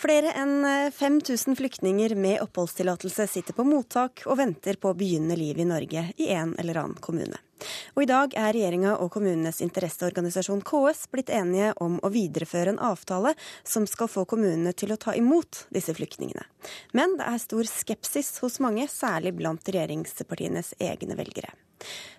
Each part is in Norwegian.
Flere enn 5000 flyktninger med oppholdstillatelse sitter på mottak og venter på å begynne livet i Norge i en eller annen kommune. Og I dag er regjeringa og kommunenes interesseorganisasjon KS blitt enige om å videreføre en avtale som skal få kommunene til å ta imot disse flyktningene. Men det er stor skepsis hos mange, særlig blant regjeringspartienes egne velgere.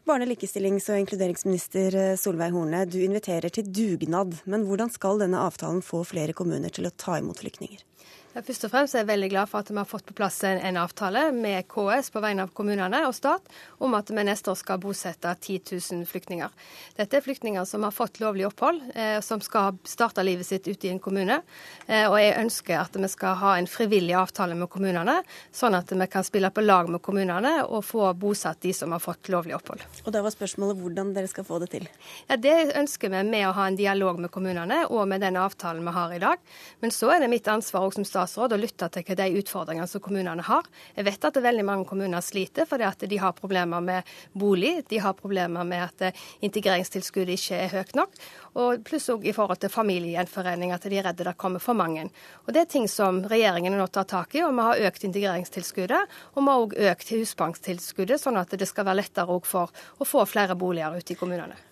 Barne-, likestillings- og inkluderingsminister Solveig Horne, du inviterer til dugnad. Men hvordan skal denne avtalen få flere kommuner til å ta imot flyktninger? Først og fremst er jeg veldig glad for at vi har fått på plass en, en, avtale med KS på vegne av kommunene og stat om at vi neste år skal bosette 10 000 flyktninger. Dette er flyktninger som har fått lovlig opphold, eh, som skal starte livet sitt ute i en kommune. Eh, og jeg ønsker at vi skal ha en frivillig avtale med kommunene, sånn at vi kan spille på lag med kommunene og få bosatt de som har fått lovlig opphold. Og da var spørsmålet hvordan dere skal få det til? Ja, Det ønsker vi med å ha en dialog med kommunene og med den avtalen vi har i dag. Men så er det mitt ansvar også som statsråd statsråd og lytte til de utfordringene som kommunene har. Jeg vet at veldig mange kommuner sliter fordi at de har problemer med bolig, de har problemer med at eh, integreringstilskuddet ikke er høyt nok. Og pluss òg i forhold til familiegjenforening, at de er redde det kommer for mange. Og Det er ting som regjeringen nå tar tak i, og vi har økt integreringstilskuddet. Og vi har òg økt husbanktilskuddet, sånn at det skal være lettere for å få flere boliger ute i kommunene.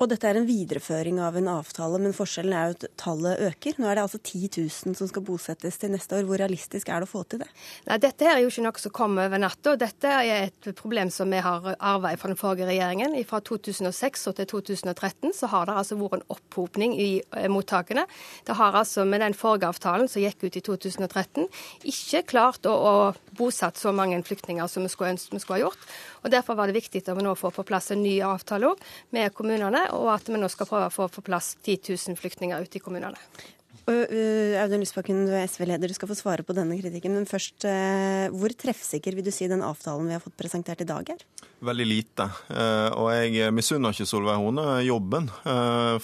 Og dette er en videreføring av en avtale, men forskjellen er jo at tallet øker. Nå er det altså 10 000 som skal bosettes til neste år. Hvor realistisk er det å få til det? Nei, Dette er jo ikke noe som kommer over natta. Dette er et problem som vi har arvet fra den forrige regjeringen. Fra 2006 og til 2013 så har det altså vært en opphopning i eh, mottakene. Det har altså med den forrige avtalen som gikk ut i 2013, ikke klart å, å bosette så mange flyktninger som vi skulle ønske vi skulle ha gjort. Og Derfor var det viktig at vi nå får på plass en ny avtale med kommunene, og at vi nå skal prøve å få på plass 10 000 flyktninger ute i kommunene. Audun Lysbakken, du er SV-leder, du skal få svare på denne kritikken. Men først, hvor treffsikker vil du si den avtalen vi har fått presentert i dag er? Veldig lite. Og jeg misunner ikke Solveig Horne jobben.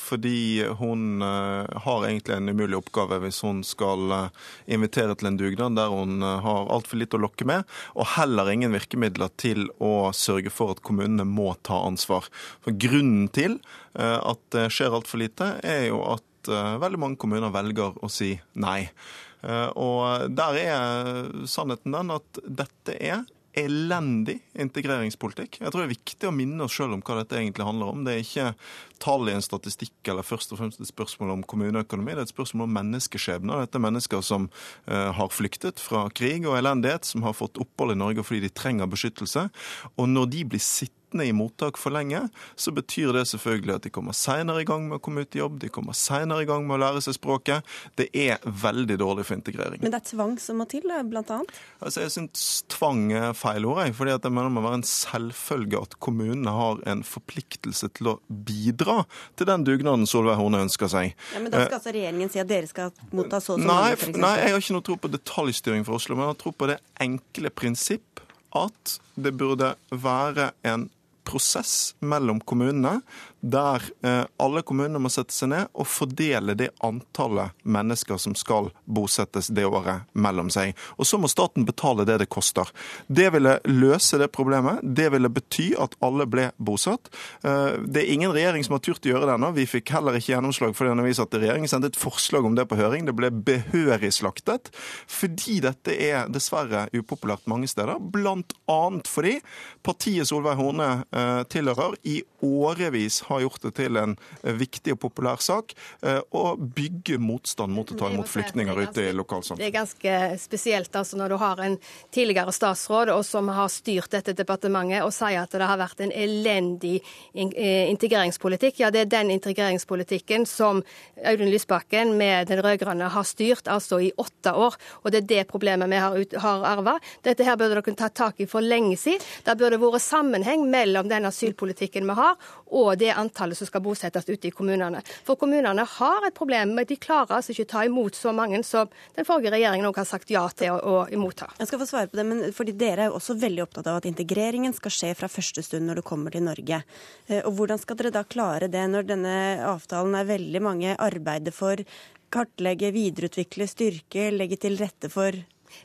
Fordi hun har egentlig en umulig oppgave hvis hun skal invitere til en dugnad der hun har altfor litt å lokke med, og heller ingen virkemidler til å sørge for at kommunene må ta ansvar. For grunnen til at det skjer altfor lite, er jo at uh, veldig mange kommuner velger å si nei. Uh, og der er sannheten den at dette er elendig integreringspolitikk. Jeg tror det er viktig å minne oss sjøl om hva dette egentlig handler om. Det er ikke tall i en statistikk eller først og fremst et spørsmål om kommuneøkonomi. Det er et spørsmål om menneskeskjebner. Dette er mennesker som uh, har flyktet fra krig og elendighet, som har fått opphold i Norge fordi de trenger beskyttelse. Og når de blir sittende sittende i mottak for lenge, så betyr det selvfølgelig at de kommer seinere i gang med å komme ut i jobb, de kommer seinere i gang med å lære seg språket. Det er veldig dårlig for integrering. Men det er tvang som må til, blant annet? Altså, jeg syns tvang er feil ord, jeg. fordi jeg mener det må være en selvfølge at kommunene har en forpliktelse til å bidra til den dugnaden Solveig Horne ønsker seg. Ja, Men da skal altså regjeringen si at dere skal motta så og så mange, f.eks.? Nei, jeg har ikke noe tro på detaljstyring for Oslo, men jeg har tro på det enkle prinsipp at det burde være en prosess mellom kommunene der eh, alle kommunene må sette seg ned og fordele det antallet mennesker som skal bosettes det året, mellom seg. Og så må staten betale det det koster. Det ville løse det problemet. Det ville bety at alle ble bosatt. Eh, det er ingen regjering som har turt å gjøre det ennå. Vi fikk heller ikke gjennomslag for det når vi satt i regjering. Sendte et forslag om det på høring. Det ble behørig slaktet. Fordi dette er dessverre upopulært mange steder. Blant annet fordi partiet Solveig Horne eh, tilhører, i årevis har gjort det til en viktig og populær sak eh, å bygge motstand mot å ta imot flyktninger ute i lokalsamfunn. Det er ganske spesielt altså når du har en tidligere statsråd og som har styrt dette departementet og sier at det har vært en elendig eh, integreringspolitikk. Ja, det er den integreringspolitikken som Audun Lysbakken med den rød-grønne har styrt altså i åtte år. Og det er det problemet vi har, har arva. Dette her burde dere tatt tak i for lenge siden. Det burde vært sammenheng mellom den asylpolitikken vi har og det antallet som skal bosettes ute i kommunene. For kommunene har et problem, men de klarer altså ikke å ta imot så mange som den forrige regjeringen også har sagt ja til å, å motta. Jeg skal få svare på det, men fordi Dere er jo også veldig opptatt av at integreringen skal skje fra første stund når du kommer til Norge. Eh, og Hvordan skal dere da klare det når denne avtalen er veldig mange arbeider for? Kartlegge, videreutvikle, styrke, legge til rette for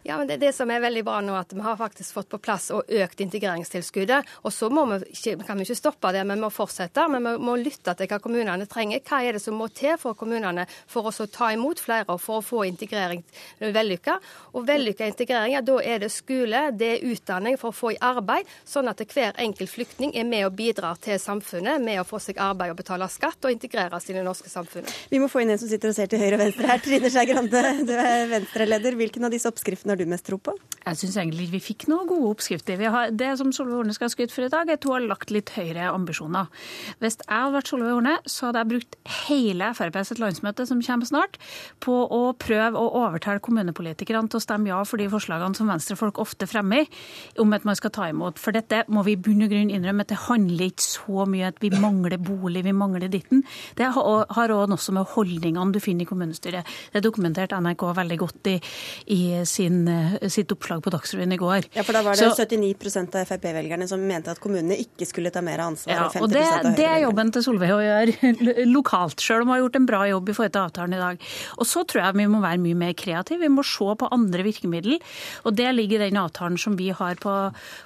Ja, men det, det som er veldig bra nå, at vi har faktisk fått på plass og økt integreringstilskuddet. Og så vi ikke, kan vi ikke stoppe det, men vi må fortsette. Men vi må lytte til hva kommunene trenger. Hva er det som må til for kommunene for å ta imot flere og for å få integrering vellykka? Og vellykka integrering, ja, da er det skole, det er utdanning for å få i arbeid, sånn at hver enkelt flyktning er med og bidrar til samfunnet med å få seg arbeid og betale skatt og integreres i det norske samfunnet. Vi må få inn en som sitter og ser til høyre og venstre her. Trine Skei Grande, du er Venstre-leder. Hvilken av disse oppskriftene har du mest tro på? Jeg syns egentlig vi fikk noen gode oppskrifter. Har, det som Solveig Horne skal ha skryt for i dag, er at hun har lagt litt høyere ambisjoner. Hvis jeg hadde vært Solveig Horne, så hadde jeg brukt hele Frp sitt landsmøte som kommer snart, på å prøve å overtale kommunepolitikerne til å stemme ja for de forslagene som venstrefolk ofte fremmer, om at man skal ta imot. For dette må vi i bunn og grunn innrømme at det handler ikke så mye at vi mangler bolig, vi mangler ditten. Det har òg noe med holdningene du finner i kommunestyret. Det dokumenterte NRK veldig godt i, i sin, sitt oppslag på Dagsrevyen i går. Ja, for da var det så, 79% av Frp-velgerne som mente at kommunene ikke skulle ta mer ansvar. Ja, og, og det, det, er jobben til Solveig å gjøre lokalt, sjøl om hun har gjort en bra jobb i forhold til avtalen i dag. Og så tror jeg vi må være mye mer kreative. Vi må se på andre virkemidler. Og det ligger i den avtalen som vi har på,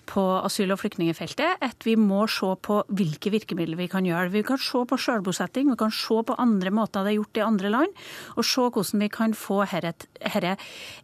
på asyl- og flyktningfeltet, at vi må se på hvilke virkemidler vi kan gjøre. Vi kan se på selvbosetting, vi kan se på andre måter det er gjort i andre land, og se hvordan vi kan få herre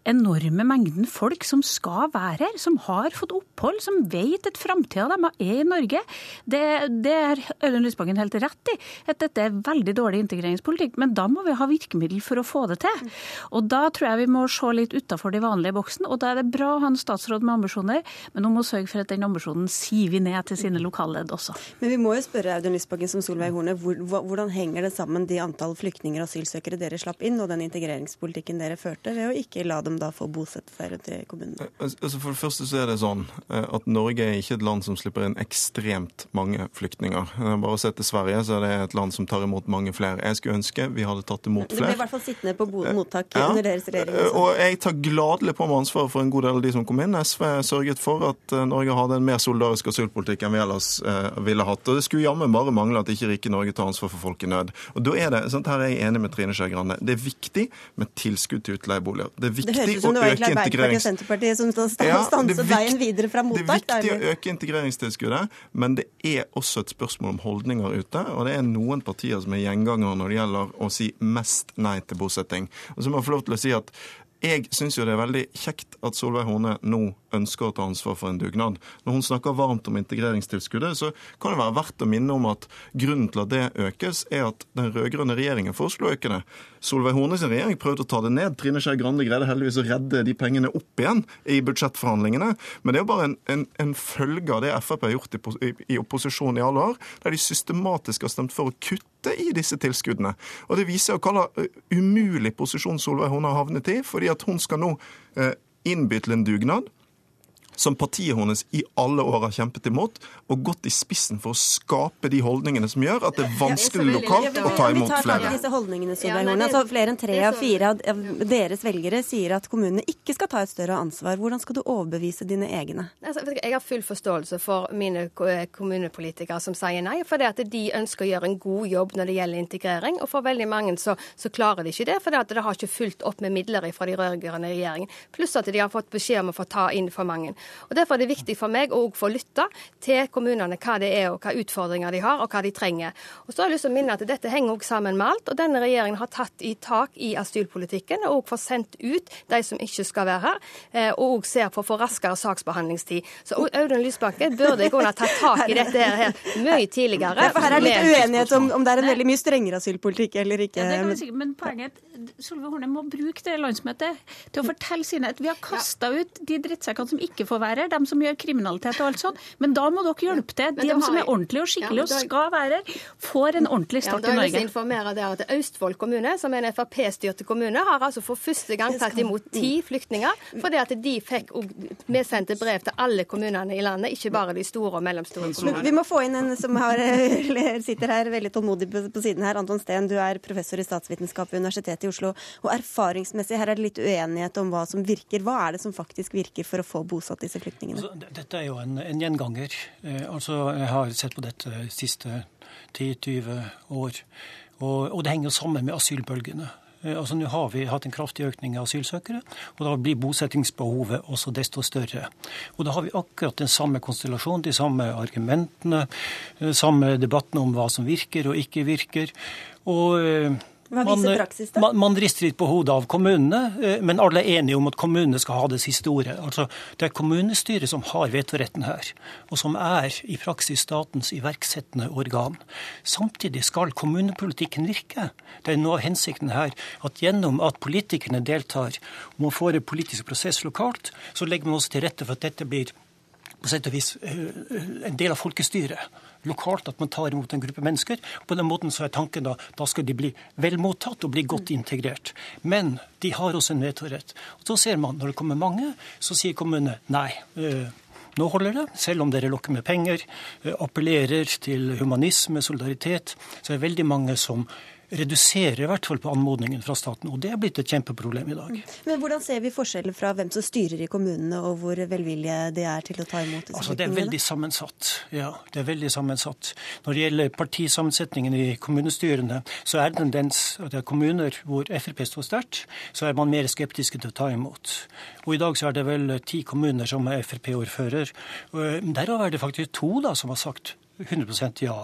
enorme mengden folk som skal være her, som har fått opphold, som vet at framtida deres er i Norge. Det, det er Audun Lysbakken helt rett i, at dette er veldig dårlig integreringspolitikk. Men da må vi ha virkemiddel for å få det til. Og da tror jeg vi må se litt utafor de vanlige boksen. Og da er det bra å ha en statsråd med ambisjoner, men hun må sørge for at den ambisjonen siver ned til sine lokalledd også. Men vi må jo spørre Audun Lysbakken som Solveig Horne, hvordan henger det sammen de antall flyktninger og asylsøkere dere slapp inn, og den integreringspolitikken dere førte, ved å ikke la dem da få bosette seg flere til kommunene? Altså for det første så er det sånn eh, at Norge er ikke et land som slipper inn ekstremt mange flyktninger. Eh, bare å se til Sverige, så er det et land som tar imot mange flere. Jeg skulle ønske vi hadde tatt imot flere. Det ble i hvert fall sittende på mottak ja. under deres regjering. Også. Og jeg tar gladelig på meg ansvaret for en god del av de som kom inn. SV sørget for at Norge hadde en mer solidarisk asylpolitikk enn vi ellers ville hatt. Og det skulle jammen bare mangle at ikke rike Norge tar ansvar for folk i nød. Og da er det, sånn, Her er jeg enig med Trine Skei Grande. Det er viktig med tilskudd til utleieboliger. Det er viktig det å øke integrerings... Senterpartiet som stanset ja, veien videre fra mottak. Det er viktig å øke integreringstilskuddet, men det er også et spørsmål om holdninger ute. Og det er noen partier som er gjengangere når det gjelder å si mest nei til bosetting. Og så må jeg få lov til å si at jeg syns jo det er veldig kjekt at Solveig Horne nå ønsker å ta ansvar for en dugnad. Når hun snakker varmt om integreringstilskuddet, så kan det være verdt å minne om at grunnen til at det økes, er at den rød-grønne regjeringen foreslo å øke det. Solveig Hornes regjering prøvde å ta det ned. Trine Skei Grande greide heldigvis å redde de pengene opp igjen i budsjettforhandlingene. Men det er jo bare en, en, en følge av det Frp har gjort i, i, i opposisjon i alle år, der de systematisk har stemt for å kutte i disse tilskuddene. Og Det viser hva slags uh, umulig posisjon Solveig Horne har havnet i, fordi at hun skal nå uh, innby til en dugnad som partiet hennes i alle år har kjempet imot, og gått i spissen for å skape de holdningene som gjør at det er vanskelig lokalt å ta imot flere. Disse holdningene, altså, flere enn tre av fire av deres velgere sier at kommunene ikke skal ta et større ansvar. Hvordan skal du overbevise dine egne? Altså, jeg har full forståelse for mine kommunepolitikere som sier nei, for at de ønsker å gjøre en god jobb når det gjelder integrering. Og for veldig mange så, så klarer de ikke det, for det, at det har ikke fulgt opp med midler fra de rød-grønne regjeringen. Pluss at de har fått beskjed om å få ta inn for mange. Og Derfor er det viktig for meg å få lytte til kommunene hva det er, og hva utfordringer de har, og hva de trenger. Og så har jeg lyst til å minne at Dette henger også sammen med alt. og Denne regjeringen har tatt i tak i asylpolitikken og får sendt ut de som ikke skal være her, eh, og også ser på å få raskere saksbehandlingstid. Så Audun Lysbakken burde kunne tatt tak i dette her mye tidligere. Ja, her er litt uenighet om, om det er en veldig mye strengere asylpolitikk eller ikke. Ja, det si, men poenget er Solveig Horne må bruke det landsmøtet til å fortelle sine at vi har kasta ut de drittsekkene som ikke får være dem som gjør kriminalitet og alt sånt. Men da må dere hjelpe til. De som er ordentlige og skikkelige og skal være her, får en ordentlig start ja, i Norge. Jeg informere der at Østfold kommune, som er en Frp-styrte kommune, har altså for første gang tatt imot ti flyktninger. Fordi at de fikk Vi sendte brev til alle kommunene i landet, ikke bare de store og mellomstore kommunene. Vi må få inn en som har, sitter her veldig tålmodig på siden her. Anton Steen, du er professor i statsvitenskap ved Universitetet i Oslo. Og erfaringsmessig her er det litt uenighet om hva som virker. Hva er det som faktisk virker for å få bosatt disse flyktningene? Altså, dette er jo en, en gjenganger. Eh, altså, jeg har sett på dette de siste 10-20 år. Og, og, det henger sammen med asylbølgene. Eh, altså Nå har vi hatt en kraftig økning av asylsøkere, og da blir bosettingsbehovet også desto større. Og Da har vi akkurat den samme konstellasjonen, de samme argumentene, eh, samme debatten om hva som virker og ikke virker. Og viser man, praksis, da? Man, man, rister litt på hodet av kommunene, eh, men alle er enige om at kommunene skal ha det siste ordet. Altså, Det er kommunestyret som har vetoretten her, og som er i praksis statens iverksettende organ. Samtidig skal kommunepolitikken virke. Det er noe av hensikten her at gjennom at politikerne deltar og man får en politisk prosess lokalt, så legger man også til rette for at dette blir på sett og vis eh, en del av folkestyret lokalt at man tar imot en gruppe mennesker. På den måten så er tanken da da skal de bli vel mottatt og bli godt integrert. Men de har også en vetorett. Og så ser man, når det kommer mange, så sier kommunene nei. Øh, nå holder det, selv om dere lokker med penger, øh, appellerer til humanisme, solidaritet. Så er det veldig mange som reduserer i hvert fall på anmodningen fra staten. Og det er blitt et kjempeproblem i dag. Men hvordan ser vi forskjellen fra hvem som styrer i kommunene, og hvor velvillige de er til å ta imot disse altså, Det er veldig sammensatt. Ja, det er veldig sammensatt. Når det gjelder partisammensetningen i kommunestyrene, så er det tendens at det er kommuner hvor Frp står sterkt, så er man mer skeptiske til å ta imot. Og i dag så er det vel ti kommuner som er Frp-ordfører. Derav er det faktisk to da som har sagt 100% ja.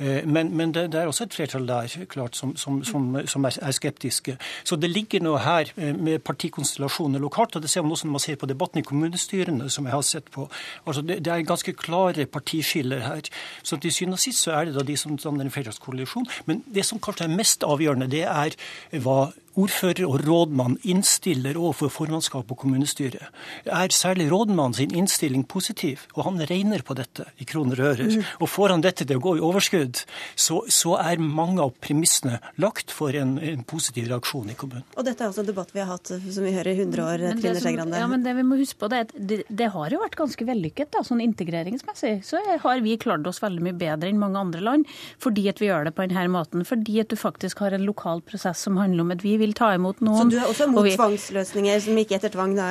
Eh, men, men det, det, er også et flertall der klart, som, som, som, som er, skeptiske. Så det ligger noe her eh, med partikonstellasjoner lokalt. og Det ser man også når man ser på debatten i kommunestyrene, som jeg har sett på. Altså det, det er ganske klare partiskiller her. Så til syvende og sist så er det da de som danner en flertallskoalisjon. Men det som kanskje er mest avgjørende, det er hva ordfører og rådmann innstiller overfor formannskap og kommunestyret, er særlig rådmannen sin innstilling positiv, og han regner på dette i kroner og ører. Mm. Og får han dette til å gå i overskudd, så, så er mange av premissene lagt for en, en, positiv reaksjon i kommunen. Og dette er også en debatt vi har hatt som vi hører i 100 år, Trine Skei Grande. Ja, men det vi må huske på, det, er det, det har jo vært ganske vellykket da, sånn integreringsmessig. Så har vi klart oss veldig mye bedre enn mange andre land fordi at vi gjør det på denne måten. Fordi at du faktisk har en lokal prosess som handler om at vi vil ta imot noen. Så du er også mot vi... tvangsløsninger som ikke etter tvang? Da,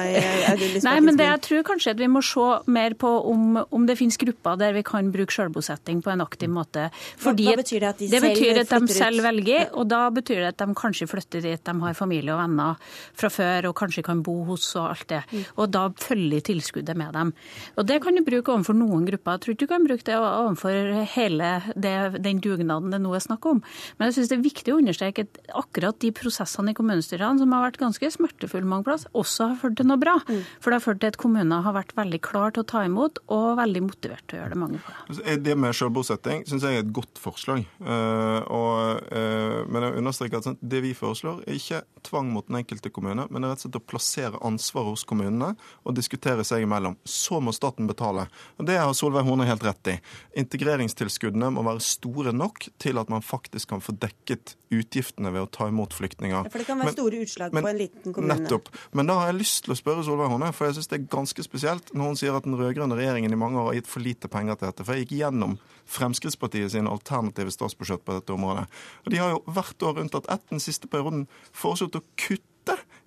Nei, men det jeg tror kanskje at vi må se mer på om, om det finnes grupper der vi kan bruke selvbosetting på en aktiv måte. Fordi hva, hva betyr det? At de det betyr at de selv velger, og da betyr det at de kanskje flytter dit de har familie og venner fra før og kanskje kan bo hos og alt det. Mm. Og da følger tilskuddet med dem. Og det kan du bruke overfor noen grupper. Jeg tror ikke du kan bruke det overfor hele det, den dugnaden det nå er snakk om. Men jeg syns det er viktig å understreke at akkurat de prosessene prosessene i kommunestyrene, som har vært ganske smertefulle mange plass, også har ført til noe bra. Mm. For det har ført til at kommuner har vært veldig klar til å ta imot, og veldig motivert til å gjøre det mange det. Altså, det med selvbosetting syns jeg er et godt forslag. Uh, og, uh, men jeg understreker at sånn, det vi foreslår, er ikke tvang mot den enkelte kommune, men det er rett og slett å plassere ansvaret hos kommunene og diskutere seg imellom. Så må staten betale. Og Det har Solveig Horne helt rett i. Integreringstilskuddene må være store nok til at man faktisk kan få dekket utgiftene ved å ta imot flyktninger. For det kan være men, store utslag men, på en liten kommune. Nettopp. Men da har jeg lyst til å spørre Solveig Horne, for jeg syns det er ganske spesielt når hun sier at den rød-grønne regjeringen i mange år har gitt for lite penger til dette. For jeg gikk gjennom Fremskrittspartiet sine alternative statsbudsjett på dette området. Og de har jo hvert år unntatt ett den siste perioden foreslått å kutte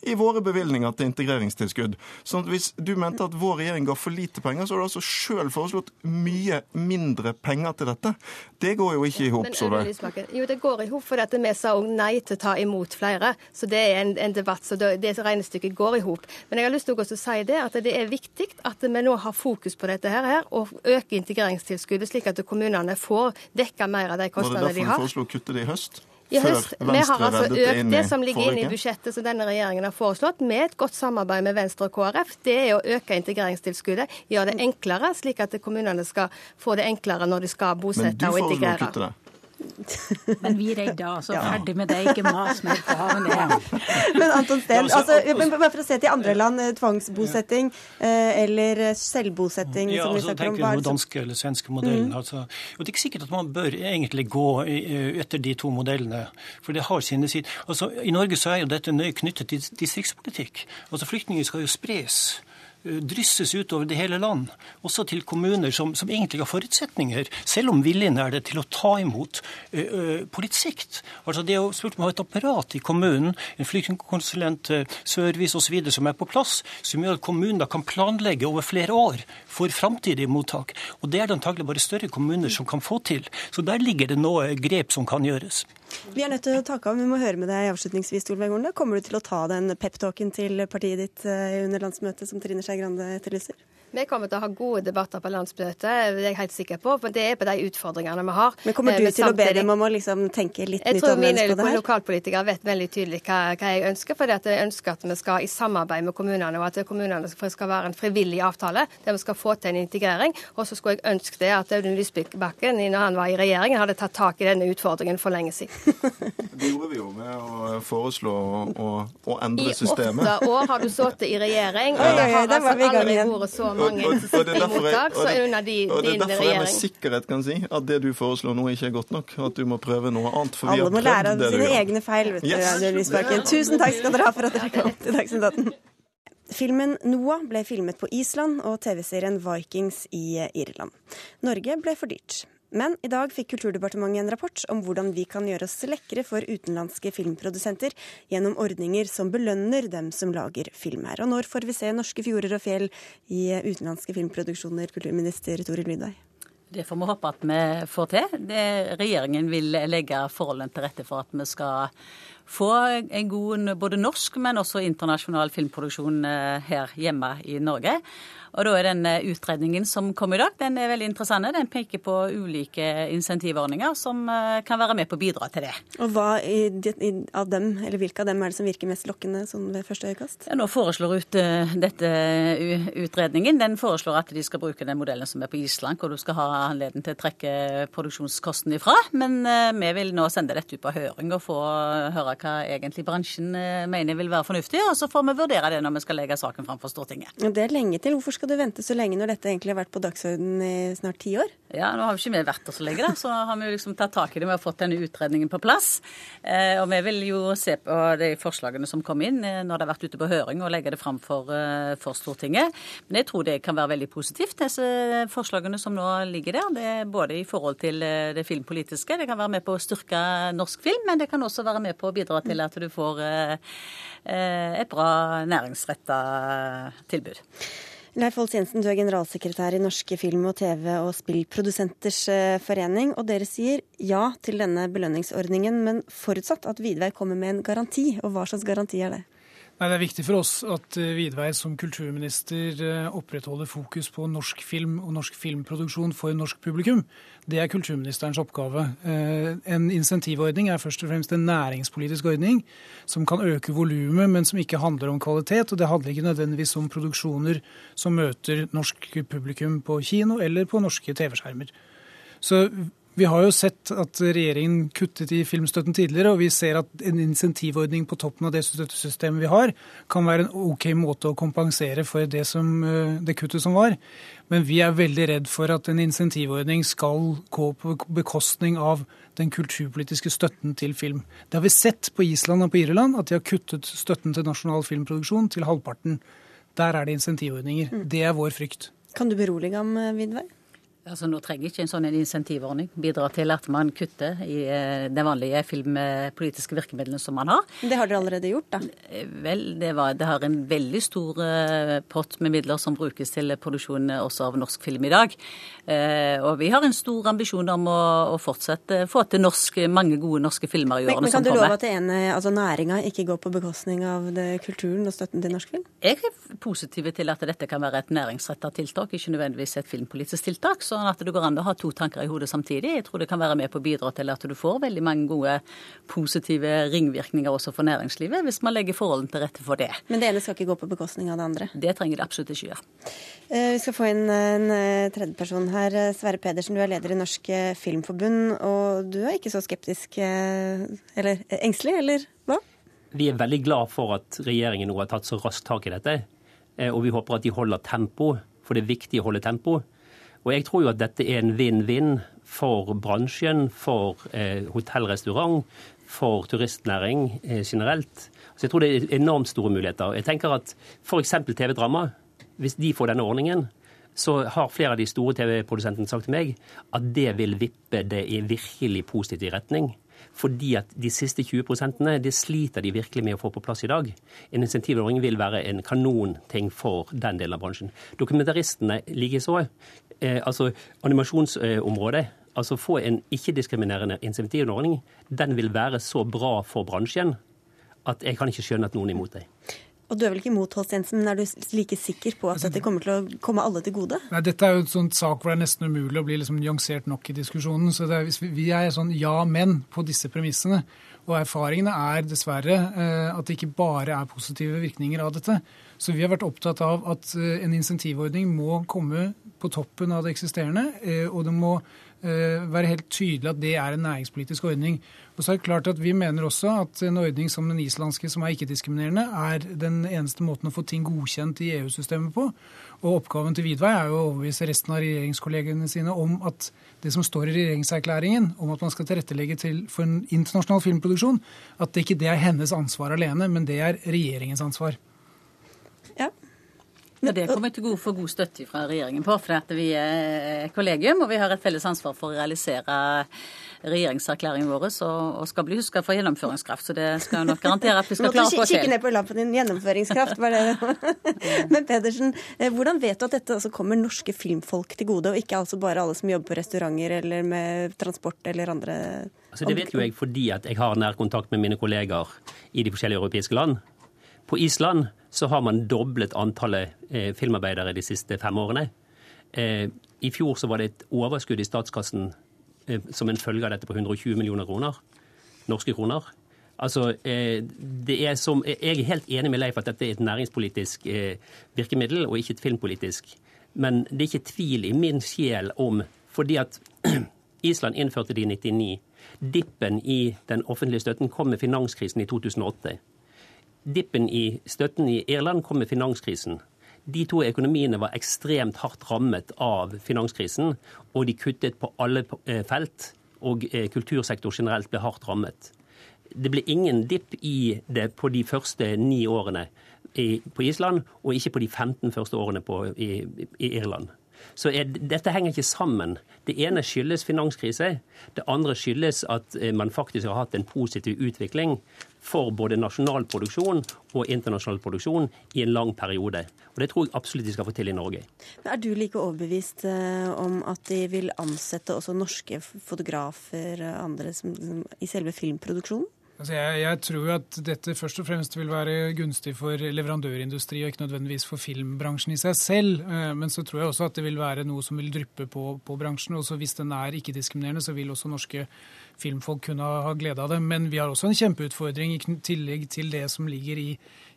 i våre bevilgninger til integreringstilskudd. Så Hvis du mente at vår regjering ga for lite penger, så har du altså sjøl foreslått mye mindre penger til dette. Det går jo ikke i hop, Solveig. Jo, det går i hop fordi at vi sa òg nei til å ta imot flere. Så det er en, en debatt, så det, det regnestykket går i hop. Men jeg har lyst til å si det at det er viktig at vi nå har fokus på dette her, og øker integreringstilskuddet, slik at kommunene får dekka mer av de kostnadene de har. Var det derfor du foreslo å kutte det i høst? I høst, vi har altså økt det som ligger inne i budsjettet som denne regjeringen har foreslått, med et godt samarbeid med Venstre og KrF. Det er å øke integreringstilskuddet, gjøre det enklere, slik at kommunene skal få det enklere når de skal bosette og integrere. Men du foreslår å kutte det? Men vi redda, altså. Ja. Ferdig med det. Ikke mas mer på det. Men Anton Steen, altså, bare for å se til andre land, eh, tvangsbosetting eh, eller selvbosetting ja, som vi altså, snakker om. Tenker danske eller svenske modellen. Mm. Altså. Og det er ikke sikkert at man bør egentlig gå etter de to modellene, for det har sine sider. Altså, I Norge så er jo dette nøye knyttet til distriktspolitikk. Altså Flyktninger skal jo spres. Eh, drysses utover det hele land, også til kommuner som, som, egentlig har forutsetninger, selv om viljen er det, til å ta imot uh, på litt sikt. Altså Det å ha et apparat i kommunen, en flyktningkonsulent, service osv. som er på plass, som gjør at kommunen da kan planlegge over flere år for framtidige mottak. Og Det er det antagelig bare større kommuner som kan få til. Så der ligger det noe grep som kan gjøres. Vi er nødt til å takke av, vi må høre med deg avslutningsvis, Solveig Horne. Kommer du til å ta den peptalken til partiet ditt eh, under landsmøtet som Trine Skei Grande etterlyser? Vi kommer til å ha gode debatter på landsmøtet, det er jeg helt sikker på. For det er på de utfordringene vi har. Men kommer du til å be dem om å liksom tenke litt jeg nytt tror mine annerledes på det her? lokalpolitikere vet veldig tydelig hva, hva jeg ønsker. For jeg ønsker at vi skal i samarbeid med kommunene, og at kommunene skal skal være en frivillig avtale der vi skal få til en integrering. Og så skulle jeg ønske det at Audun Lysbakken, når han var i regjering, hadde tatt tak i denne utfordringen for lenge siden. Det gjorde vi jo med å foreslå å, å endre I systemet. åtte år har du sittet i regjering, og det har der altså i aldri vært så Og- mange og- og det er mottak det- under de, og det er derfor jeg med sikkerhet kan si at det du foreslår nå ikke er godt nok. At du må prøve noe annet. For vi Alle har må lære av sine egne feil, vet du, Yes. Audun Lysbakken. Tusen takk skal dere ha for at dere kom til Dagsnytt 18. Filmen Noah ble filmet på Island og TV-serien Vikings i Irland. Norge ble for dyrt. Men i dag fikk Kulturdepartementet en rapport om hvordan vi kan gjøre oss lekre for utenlandske filmprodusenter gjennom ordninger som belønner dem som lager film her. Og når får vi se norske fjorder og fjell i utenlandske filmproduksjoner, kulturminister Toril Lydøy? Det får vi håpe at vi får til. Det, regjeringen vil legge forholdene til rette for at vi skal få en god både norsk, men også internasjonal filmproduksjon eh, her hjemme i Norge. Og da er den eh, utredningen som kom i dag, den er veldig interessant. Den peker på ulike insentivordninger som eh, kan være med på å bidra til det. Og hva av dem, eller hvilke av dem er det som virker mest lokkende sånn ved første øyekast? Ja, nå foreslår ut, eh, dette utredningen den foreslår at de skal bruke den modellen som er på Island, hvor du skal ha anledning til å trekke produksjonskosten ifra. Men vi vil nå sende dette ut på høring og få høre hva egentlig bransjen mener vil være fornuftig. Og så får vi vurdere det når vi skal legge saken fram for Stortinget. Det er lenge til. Hvorfor skal du vente så lenge når dette egentlig har vært på dagsordenen i snart ti år? Ja, nå har vi ikke vi vært der så lenge, da, så har vi jo liksom tatt tak i det med å ha fått denne utredningen på plass. Eh, og vi vil jo se på de forslagene som kom inn eh, når det har vært ute på høring, og legge det fram for, eh, for Stortinget. Men jeg tror det kan være veldig positivt, disse forslagene som nå ligger der. Det er både i forhold til eh, det filmpolitiske, det kan være med på å styrke norsk film, men det kan også være med på å bidra til at du får et bra næringsretta tilbud. Leif Olds Jensen, du er generalsekretær i Norske film- og TV- og spillprodusenters eh, forening, og dere sier ja til denne belønningsordningen, men forutsatt at Vidvei kommer med en garanti. Og hva slags garanti er det? Nei, Det er viktig for oss at eh, Vidvei som kulturminister eh, opprettholder fokus på norsk film og norsk filmproduksjon for norsk publikum. Det er kulturministerens oppgave. Eh, En insentivordning er først og fremst en næringspolitisk ordning som kan øke volumet, men som ikke handler om kvalitet. Og det handler ikke nødvendigvis om produksjoner som møter norsk publikum på kino eller på norske TV-skjermer. Så vi har jo sett at regjeringen kuttet i filmstøtten tidligere, og vi ser at en insentivordning på toppen av det støttesystemet vi har, kan være en OK måte å kompensere for det, som, eh, det kuttet som var. Men vi er veldig redd for at en insentivordning skal gå på bekostning av den kulturpolitiske støtten til film. Det har vi sett på Island og på Irland, at de har kuttet støtten til nasjonal filmproduksjon til halvparten. Der er det insentivordninger. Det er vår frykt. Kan du berolige ham, eh, Vidvei? Altså, Nå trenger ikke en sånn insentivordning bidra til at man kutter i eh, de vanlige filmpolitiske virkemidlene som man har. Det har dere allerede gjort, da. Eh, Vel, det, var, det har en veldig stor eh, pott med midler som brukes til produksjon også av norsk film i dag. Eh, og vi har en stor ambisjon om å, å fortsette få til norsk, mange gode norske filmer i årene men som kan du love at altså næringa ikke går på bekostning av det, kulturen og støtten til norsk film? Jeg er positiv til at dette kan være et næringsretta tiltak, ikke nødvendigvis et filmpolitisk tiltak. Sånn at det går an å ha to tanker i hodet samtidig. Jeg tror det kan være med på å bidra til at du får veldig mange gode positive ringvirkninger også for næringslivet, hvis man legger forholdene til rette for det. Men det ene skal ikke gå på bekostning av det andre. Det trenger det absolutt ikke gjøre. Eh, Vi skal få inn en tredje tredjeperson her. Eh, Sverre Pedersen, du er leder i Norsk eh, Filmforbund, og du er ikke så skeptisk, eh, eller eh, engstelig, eller hva? Vi er veldig glad for at regjeringen nå har tatt så raskt tak i dette. eh, Og vi håper at de holder tempo, for det er viktig å holde tempo. Og jeg tror jo at dette er en vinn-vinn for bransjen, for eh, hotell, restaurant, for turistnæring eh, generelt. Så jeg tror det er enormt store muligheter. Jeg tenker at f.eks. TV-drama, hvis de får denne ordningen, så har flere av de store TV-produsentene sagt til meg at det vil vippe det i virkelig positiv retning. Fordi at de siste 20% det sliter de virkelig med å få på plass i dag. En insentivordning vil være en kanonting for den delen av bransjen. Dokumentaristene likeså. Eh, altså animasjonsområdet. altså få en ikke-diskriminerende insentivordning, den vil være så bra for bransjen at jeg kan ikke skjønne at noen er imot det. Og du er vel ikke imot Holst men er du like sikker på at altså, dette kommer til å komme alle til gode? Nei, Dette er jo en sånn sak hvor det er nesten umulig å bli liksom nyansert nok i diskusjonen. så er, Vi er sånn ja, men på disse premissene. Og erfaringene er dessverre eh, at det ikke bare er positive virkninger av dette. Så vi har vært opptatt av at eh, en insentivordning må komme på toppen av det eksisterende. Eh, og det må være helt tydelig at det er en næringspolitisk ordning. Og så er det klart at Vi mener også at en ordning som den islandske, som er ikke-diskriminerende, er den eneste måten å få ting godkjent i EU-systemet på. Og Oppgaven til Vidvei er jo å overbevise resten av regjeringskollegene sine om at det som står i regjeringserklæringen om at man skal tilrettelegge til for en internasjonal filmproduksjon, at det ikke det er hennes ansvar alene, men det er regjeringens ansvar. Ja, ja, Det kommer til å få god støtte fra regjeringen på. For vi er kollegium, og vi har et felles ansvar for å realisere regjeringserklæringen vår og skal bli huska for gjennomføringskraft. Så det skal nok garantere at vi skal klare å få til. Kikke ned på lampen din. Gjennomføringskraft, var det Men Pedersen, eh, hvordan vet du at dette altså kommer norske filmfolk til gode, og ikke altså bare alle som jobber på restauranter eller med transport eller andre Altså, det vet jo jeg fordi at jeg har nær kontakt med mine kolleger i de forskjellige europeiske land. På Island så har man doblet antallet eh, filmarbeidere de siste fem årene. Eh, I fjor så var det et overskudd i statskassen eh, som en følge av dette på 120 millioner kroner. Norske kroner. Altså, det er som, Jeg er helt enig med Leif at dette er et næringspolitisk virkemiddel og ikke et filmpolitisk. Men det er ikke tvil i min sjel om Fordi at Island innførte det i 99. Dippen i den offentlige støtten kom med finanskrisen i 2008. Dippen i støtten i Irland kom med finanskrisen. De to økonomiene var ekstremt hardt rammet av finanskrisen, og de kuttet på alle eh, felt. Og eh, kultursektor generelt ble hardt rammet. Det ble ingen dipp i det på de første ni årene på Island, og ikke på de 15 første årene på, i, i Irland. Så er, dette henger ikke sammen. Det ene skyldes finanskrise. Det andre skyldes at eh, man faktisk har hatt en positiv utvikling for både nasjonal produksjon og internasjonal produksjon i en lang periode. Og Det tror jeg absolutt de skal få til i Norge. Men er du like overbevist eh, om at de vil ansette også norske fotografer og andre som, som, i selve filmproduksjonen? Altså jeg, jeg, tror at dette først og fremst vil være gunstig for leverandørindustri og ikke nødvendigvis for filmbransjen i seg selv. Eh, men så tror jeg også at det vil være noe som vil dryppe på, på bransjen. og Hvis den er ikke-diskriminerende, så vil også norske filmfolk kunne ha glede av det. Men vi har også en kjempeutfordring i tillegg til det som ligger i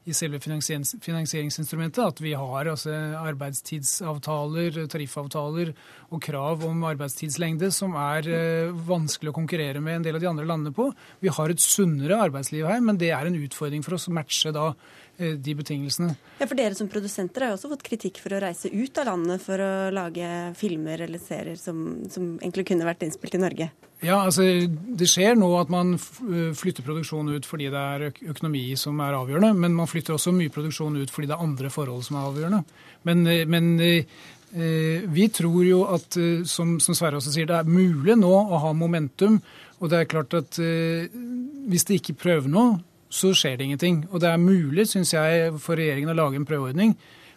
i selve finansieringsinstrumentet at vi har altså arbeidstidsavtaler, tariffavtaler og krav om arbeidstidslengde som er eh, vanskelig å konkurrere med en del av de andre landene på. Vi har et sunnere arbeidsliv her, men det er en utfordring for oss å matche da de betingelsene. Ja, for Dere som produsenter har jo også fått kritikk for å reise ut av landet for å lage filmer eller serier som, som egentlig kunne vært innspilt i Norge. Ja, altså Det skjer nå at man eh, flytter produksjonen ut fordi det er økonomi som er avgjørende. Men man flytter også mye produksjon ut fordi det er andre forhold som er avgjørende. Men, eh, men eh, vi tror jo at, som, som, Sverre også sier, det er mulig nå å ha momentum. Og det er klart at hvis de ikke prøver noe, så skjer det ingenting. Og det er mulig, syns jeg, for regjeringen å lage en prøveordning.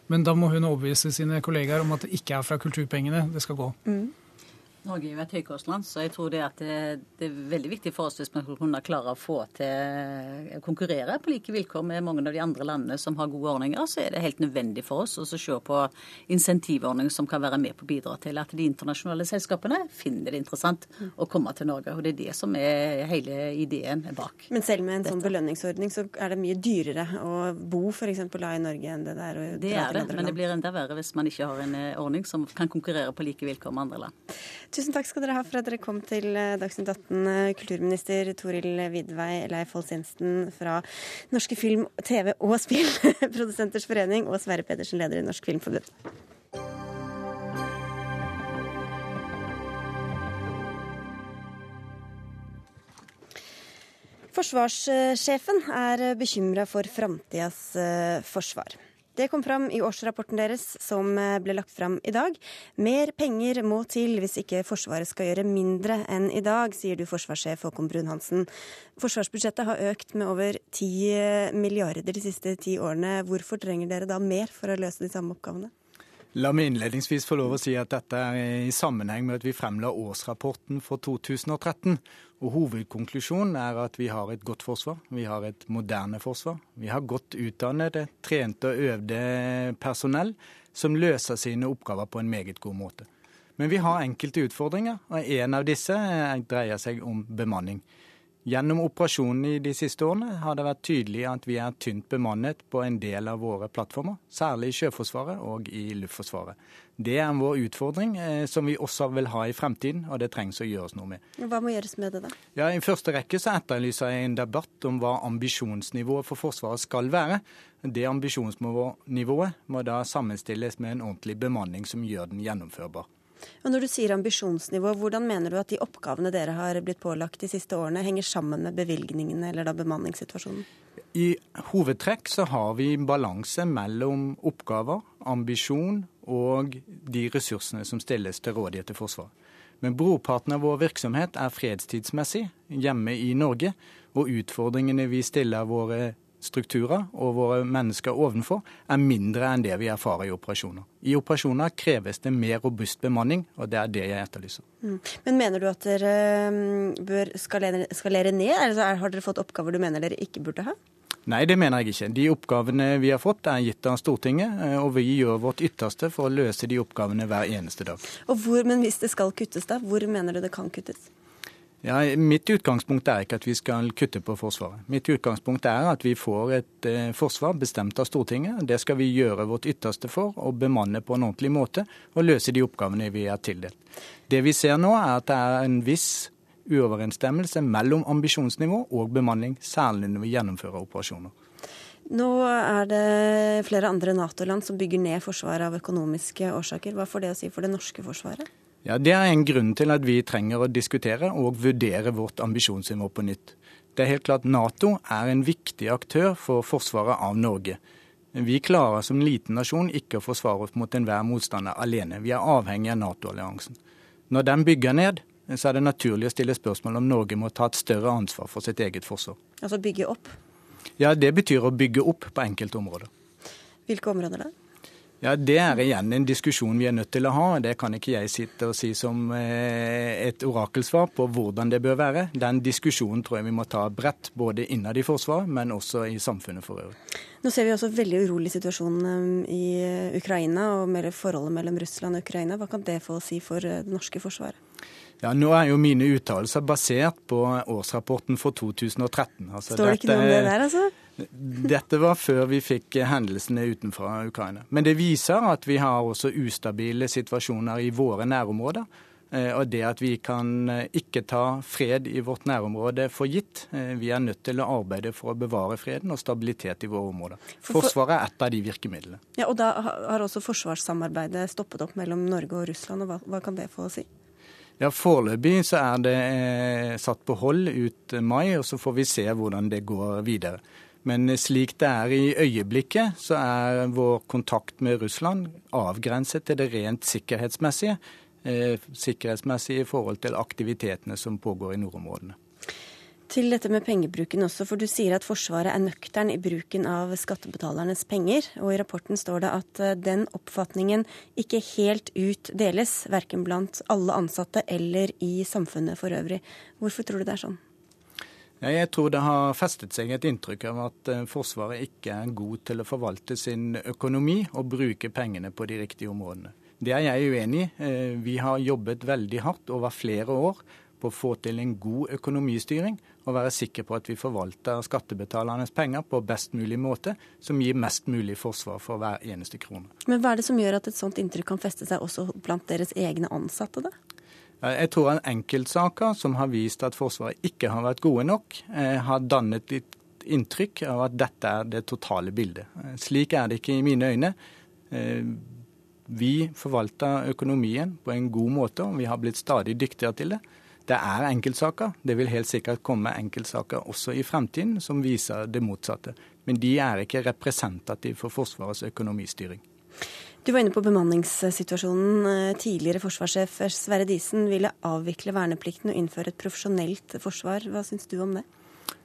Men da må hun overbevise sine kollegaer om at det ikke er fra kulturpengene det skal gå. Mm. Norge er jo et høykostland, så jeg tror det, det, det, er veldig viktig for oss hvis vi kunne klare å få til å konkurrere på like vilkår med mange av de andre landene som har gode ordninger. Så er det helt nødvendig for oss å se på insentivordninger som kan være med på å bidra til at de internasjonale selskapene finner det interessant å komme til Norge. Og det er det som er hele ideen bak. Men selv med en sånn belønningsordning så er det mye dyrere å bo f.eks. i Norge enn det der å Det er det, men det blir enda verre hvis man ikke har en eh, ordning som kan konkurrere på like vilkår med andre land. Tusen takk skal dere ha for at dere kom til eh, Dagsnytt 18, eh, kulturminister Toril Vidvei, Leif Holst Jensen fra Norske film-, TV- og spillprodusenters forening, og Sverre Pedersen, leder i Norsk Filmforbund. Forsvarssjefen er bekymra for framtidas eh, forsvar. Det kom fram i årsrapporten deres som eh, ble lagt fram i dag. Mer penger må til hvis ikke Forsvaret skal gjøre mindre enn i dag, sier du forsvarssjef Håkon Brun-Hansen. Forsvarsbudsjettet har økt med over 10 milliarder de siste ti årene. Hvorfor trenger dere da mer for å løse de samme oppgavene? La meg innledningsvis få lov å si at dette er i sammenheng med at vi fremla årsrapporten for 2013. Og Hovedkonklusjonen er at vi har et godt forsvar. Vi har et moderne forsvar. Vi har godt utdannede, trente og øvde personell som løser sine oppgaver på en meget god måte. Men vi har enkelte utfordringer, og en av disse dreier seg om bemanning. Gjennom operasjonene i de siste årene har det vært tydelig at vi er tynt bemannet på en del av våre plattformer, særlig i Sjøforsvaret og i Luftforsvaret. Det er vår utfordring, eh, som vi også vil ha i fremtiden, og det trengs å gjøres noe med. Hva må gjøres med det, da? Ja, I første rekke så etterlyser jeg en debatt om hva ambisjonsnivået for Forsvaret skal være. Det ambisjonsnivået må da sammenstilles med en ordentlig bemanning som gjør den gjennomførbar. Og Når du sier ambisjonsnivå, hvordan mener du at de oppgavene dere har blitt pålagt de siste årene, henger sammen med bevilgningene eller da bemanningssituasjonen? I hovedtrekk så har vi balanse mellom oppgaver, ambisjon og de ressursene som stilles til rådighet til Forsvaret. Men brorparten av vår virksomhet er fredstidsmessig hjemme i Norge. Og utfordringene vi stiller våre strukturer og våre mennesker ovenfor er mindre enn det vi erfarer i operasjoner. I operasjoner kreves det mer robust bemanning, og det er det jeg etterlyser. Mm. Men mener du at dere mm, bør skalere, skalere ned, eller har dere fått oppgaver du mener dere ikke burde ha? Nei, det mener jeg ikke. De oppgavene vi har fått er gitt av Stortinget, eh, og vi gjør vårt ytterste for å løse de oppgavene hver eneste dag. Hvor, Men hvis det skal kuttes, da? Hvor mener du det kan kuttes? Ja, Mitt utgangspunkt er ikke at vi skal kutte på Forsvaret. Mitt utgangspunkt er at vi får et eh, forsvar bestemt av Stortinget. Det skal vi gjøre vårt ytterste for, å bemanne på en ordentlig måte og løse de oppgavene vi er tildelt. Det vi ser nå, er at det er en viss uoverensstemmelse mellom ambisjonsnivå og bemanning, særlig når vi gjennomfører operasjoner. Nå er det flere andre Nato-land som bygger ned forsvaret av økonomiske årsaker. Hva får det å si for det norske forsvaret? Ja, Det er en grunn til at vi trenger å diskutere og vurdere vårt ambisjonsnivå på nytt. Det er helt klart Nato er en viktig aktør for forsvaret av Norge. Vi klarer som liten nasjon ikke å forsvare oss mot enhver motstander alene. Vi er avhengig av Nato-alliansen. Når den bygger ned, så er det naturlig å stille spørsmål om Norge må ta et større ansvar for sitt eget forsvar. Altså bygge opp? Ja, det betyr å bygge opp på enkelte områder. Hvilke områder da? Ja, Det er igjen en diskusjon vi er nødt til å ha. Det kan ikke jeg sitte og si som eh, et orakelsvar på hvordan det bør være. Den diskusjonen tror jeg vi må ta bredt, både innad i Forsvaret, men også i samfunnet for øvrig. Nå ser vi også veldig urolig situasjon eh, i Ukraina og forholdet mellom Russland og Ukraina. Hva kan det få å si for eh, det norske forsvaret? Ja, Nå er jo mine uttalelser basert på årsrapporten for 2013. Altså, Står det ikke noe om det der, altså? Dette var før vi fikk hendelsene utenfor Ukraina. Men det viser at vi har også ustabile situasjoner i våre nærområder. Eh, og det at vi kan eh, ikke ta fred i vårt nærområde for gitt. Eh, vi er nødt til å arbeide for å bevare freden og stabilitet i våre områder. Forsvaret er ett av de virkemidlene. Ja, og Da har også forsvarssamarbeidet stoppet opp mellom Norge og Russland. og Hva, hva kan det få å si? Ja, Foreløpig så er det satt på hold ut mai, og så får vi se hvordan det går videre. Men slik det er i øyeblikket, så er vår kontakt med Russland avgrenset til det rent sikkerhetsmessige. Eh, sikkerhetsmessige i forhold til aktivitetene som pågår i nordområdene. Til dette med pengebruken også, for du sier at Forsvaret er nøktern i bruken av skattebetalernes penger. Og i rapporten står det at eh, den oppfatningen ikke helt ut deles, verken blant alle ansatte eller i samfunnet for øvrig. Hvorfor tror du det er sånn? Jeg tror det har festet seg et inntrykk av at eh, Forsvaret ikke er god til å forvalte sin økonomi og bruke pengene på de riktige områdene. Det er jeg uenig i. Eh, vi har jobbet veldig hardt over flere år på å få til en god økonomistyring og være sikre på at vi forvalter skattebetalernes penger på best mulig måte, som gir mest mulig forsvar for hver eneste krone. Men hva er det som gjør at et sånt inntrykk kan feste seg også blant deres egne ansatte, da? Jeg tror en enkeltsaker som har vist at Forsvaret ikke har vært gode nok, eh, har dannet litt inntrykk av at dette er det totale bildet. Eh, slik er det ikke i mine øyne. Eh, vi forvalter økonomien på en god måte, og vi har blitt stadig dyktigere til det. Det er enkeltsaker. Det vil helt sikkert komme enkeltsaker også i fremtiden som viser det motsatte. Men de er ikke representative for Forsvarets økonomistyring. Du var inne på bemanningssituasjonen. Eh, tidligere forsvarssjef Sverre Disen ville avvikle verneplikten og innføre et profesjonelt forsvar. Hva syns du om det?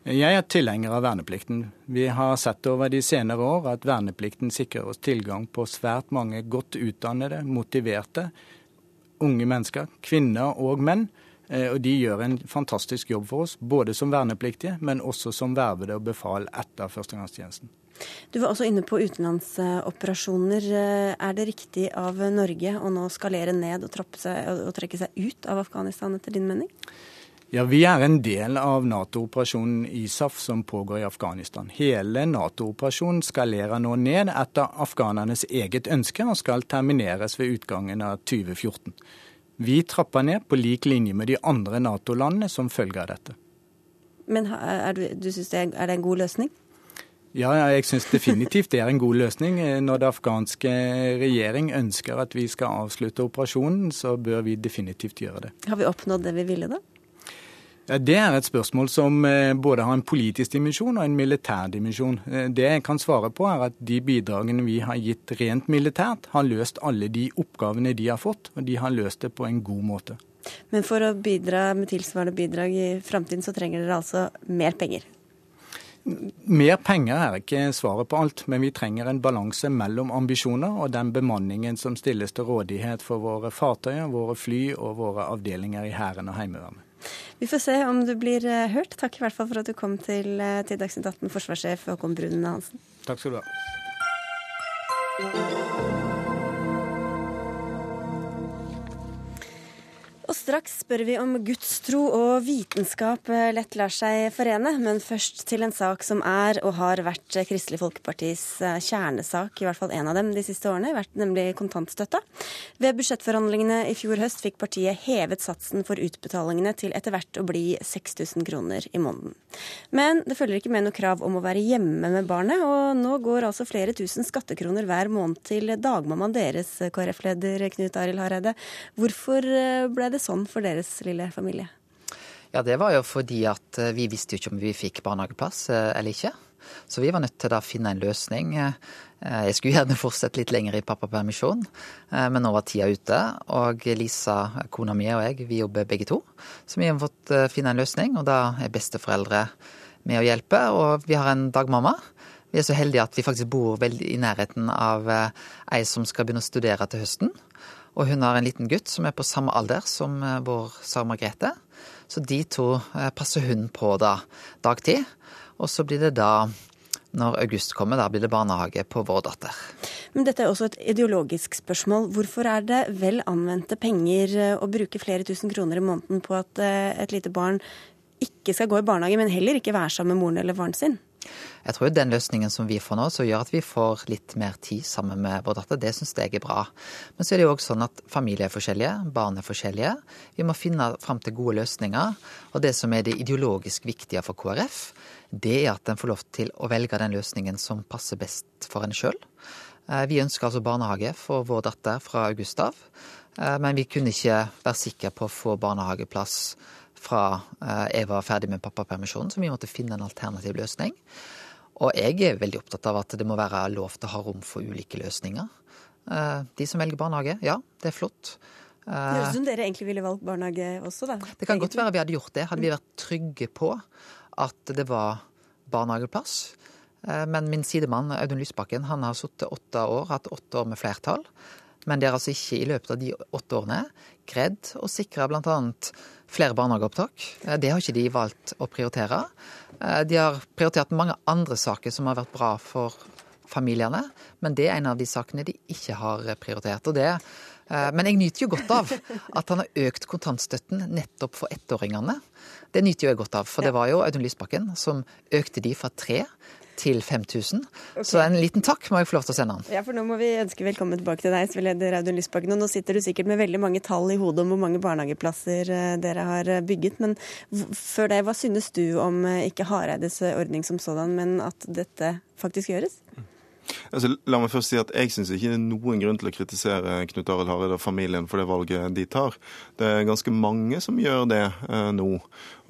Jeg er tilhenger av verneplikten. Vi har sett over de senere år at verneplikten sikrer oss tilgang på svært mange godt utdannede, motiverte unge mennesker, kvinner og menn. Eh, og de gjør en fantastisk jobb for oss, både som vernepliktige, men også som vervede og befal etter førstegangstjenesten. Du var også inne på utenlandsoperasjoner. Eh, er det riktig av Norge å nå skalere ned og, seg, og trekke seg ut av Afghanistan, etter din mening? Ja, Vi er en del av Nato-operasjonen ISAF som pågår i Afghanistan. Hele Nato-operasjonen skalerer nå ned etter afghanernes eget ønske og skal termineres ved utgangen av 2014. Vi trapper ned på lik linje med de andre Nato-landene som følge av dette. Men er, du, du synes det er, er det en god løsning? Ja, jeg syns definitivt det er en god løsning. Når det afghanske regjering ønsker at vi skal avslutte operasjonen, så bør vi definitivt gjøre det. Har vi oppnådd det vi ville da? Ja, Det er et spørsmål som eh, både har en politisk dimensjon og en militær dimensjon. Eh, det jeg kan svare på, er at de bidragene vi har gitt rent militært, har løst alle de oppgavene de har fått, og de har løst det på en god måte. Men for å bidra med tilsvarende bidrag i framtiden, så trenger dere altså mer penger? Mer penger er ikke svaret på alt, men vi trenger en balanse mellom ambisjoner og den bemanningen som stilles til rådighet for våre fartøyer, våre fly og våre avdelinger i Hæren og Heimevernet. Vi får se om du blir eh, hørt. Takk i hvert fall for at du kom til, eh, til Dagsnytt 18, forsvarssjef Håkon Brun Hansen. Takk skal du ha. Straks spør vi om gudstro og vitenskap lett lar seg forene. Men først til en sak som er og har vært Kristelig Folkepartis eh, kjernesak, i hvert fall en av dem de siste årene, vært nemlig kontantstøtta. Ved budsjettforhandlingene i fjor høst fikk partiet hevet satsen for utbetalingene til etter hvert å bli 6000 kroner i måneden. Men det følger ikke med noe krav om å være hjemme med barnet, og nå går altså flere tusen skattekroner hver måned til dagmammaen deres, KrF-leder Knut Arild Hareide. Hvorfor eh, ble det sånn for deres lille familie? Ja, Det var jo fordi at eh, vi visste jo ikke om vi fikk barnehageplass eh, eller ikke. Så vi var nødt til å finne en løsning. Eh, jeg skulle gjerne fortsette litt lenger i pappapermisjon, men nå var tida ute. Og Lisa, kona mi og jeg, vi jobber begge to. Så vi har fått finne en løsning, og da er besteforeldre med å hjelpe. Og vi har en dagmamma. Vi er så heldige at vi faktisk bor veldig i nærheten av ei som skal begynne å studere til høsten. Og hun har en liten gutt som er på samme alder som eh, vår Sara Margrethe. Så de to eh, passer hun på da dagtid. Og så blir det da, når august kommer, da blir det barnehage på vår datter. Men dette er også et ideologisk spørsmål. Hvorfor er det vel anvendte penger eh, å bruke flere tusen kroner i måneden på at et lite barn ikke skal gå i barnehage, men heller ikke være sammen med moren eller faren sin? Jeg tror den løsningen som vi får nå, som gjør at vi får litt mer tid sammen med vår datter, det syns jeg er bra. Men så er det jo også sånn at familier er forskjellige, barn er forskjellige. Vi må finne fram til gode løsninger. Og det som er det ideologisk viktige for KrF, det er at en får lov til å velge den løsningen som passer best for en sjøl. Eh, vi ønsker altså barnehage for vår datter fra august av, eh, men vi kunne ikke være sikre på å få barnehageplass fra eh, jeg var ferdig med pappapermisjonen, så vi måtte finne en alternativ løsning. Og jeg er veldig opptatt av at det må være lov til å ha rom for ulike løsninger. Eh, de som velger barnehage, ja, det er flott. Det høres ut som dere egentlig ville valgt barnehage også, da? Det kan godt være vi hadde gjort det. Hadde vi vært trygge på at det var barnehageplass. Eh, men min sidemann Audun Lysbakken han har sittet åtte år, hatt åtte år med flertall. Men de har altså ikke i løpet av de åtte årene greid å sikre bl.a flere barnehageopptak. Eh, det har ikke de valgt å prioritere. Eh, de har prioritert mange andre saker som har vært bra for familiene, men det er en av de sakene de ikke har prioritert. og det eh, men jeg nyter jo godt av at han har økt kontantstøtten nettopp for ettåringene. Det nyter jo jeg godt av, for det var jo Audun Lysbakken som økte de fra tre til 5000. Okay. Så en liten takk må jeg få lov til å sende han. Ja, for nå må vi ønske velkommen tilbake til deg, SV-leder Audun Lysbakken. Og nå sitter du sikkert med veldig mange tall i hodet om hvor mange barnehageplasser eh, dere har eh, bygget. Men før det, hva synes du om eh, ikke Hareides ordning som sådan, men at dette faktisk gjøres? Altså, la meg først si at Jeg syns ikke det er noen grunn til å kritisere Knut Arild Hareide og familien for det valget de tar. Det er ganske mange som gjør det eh, nå.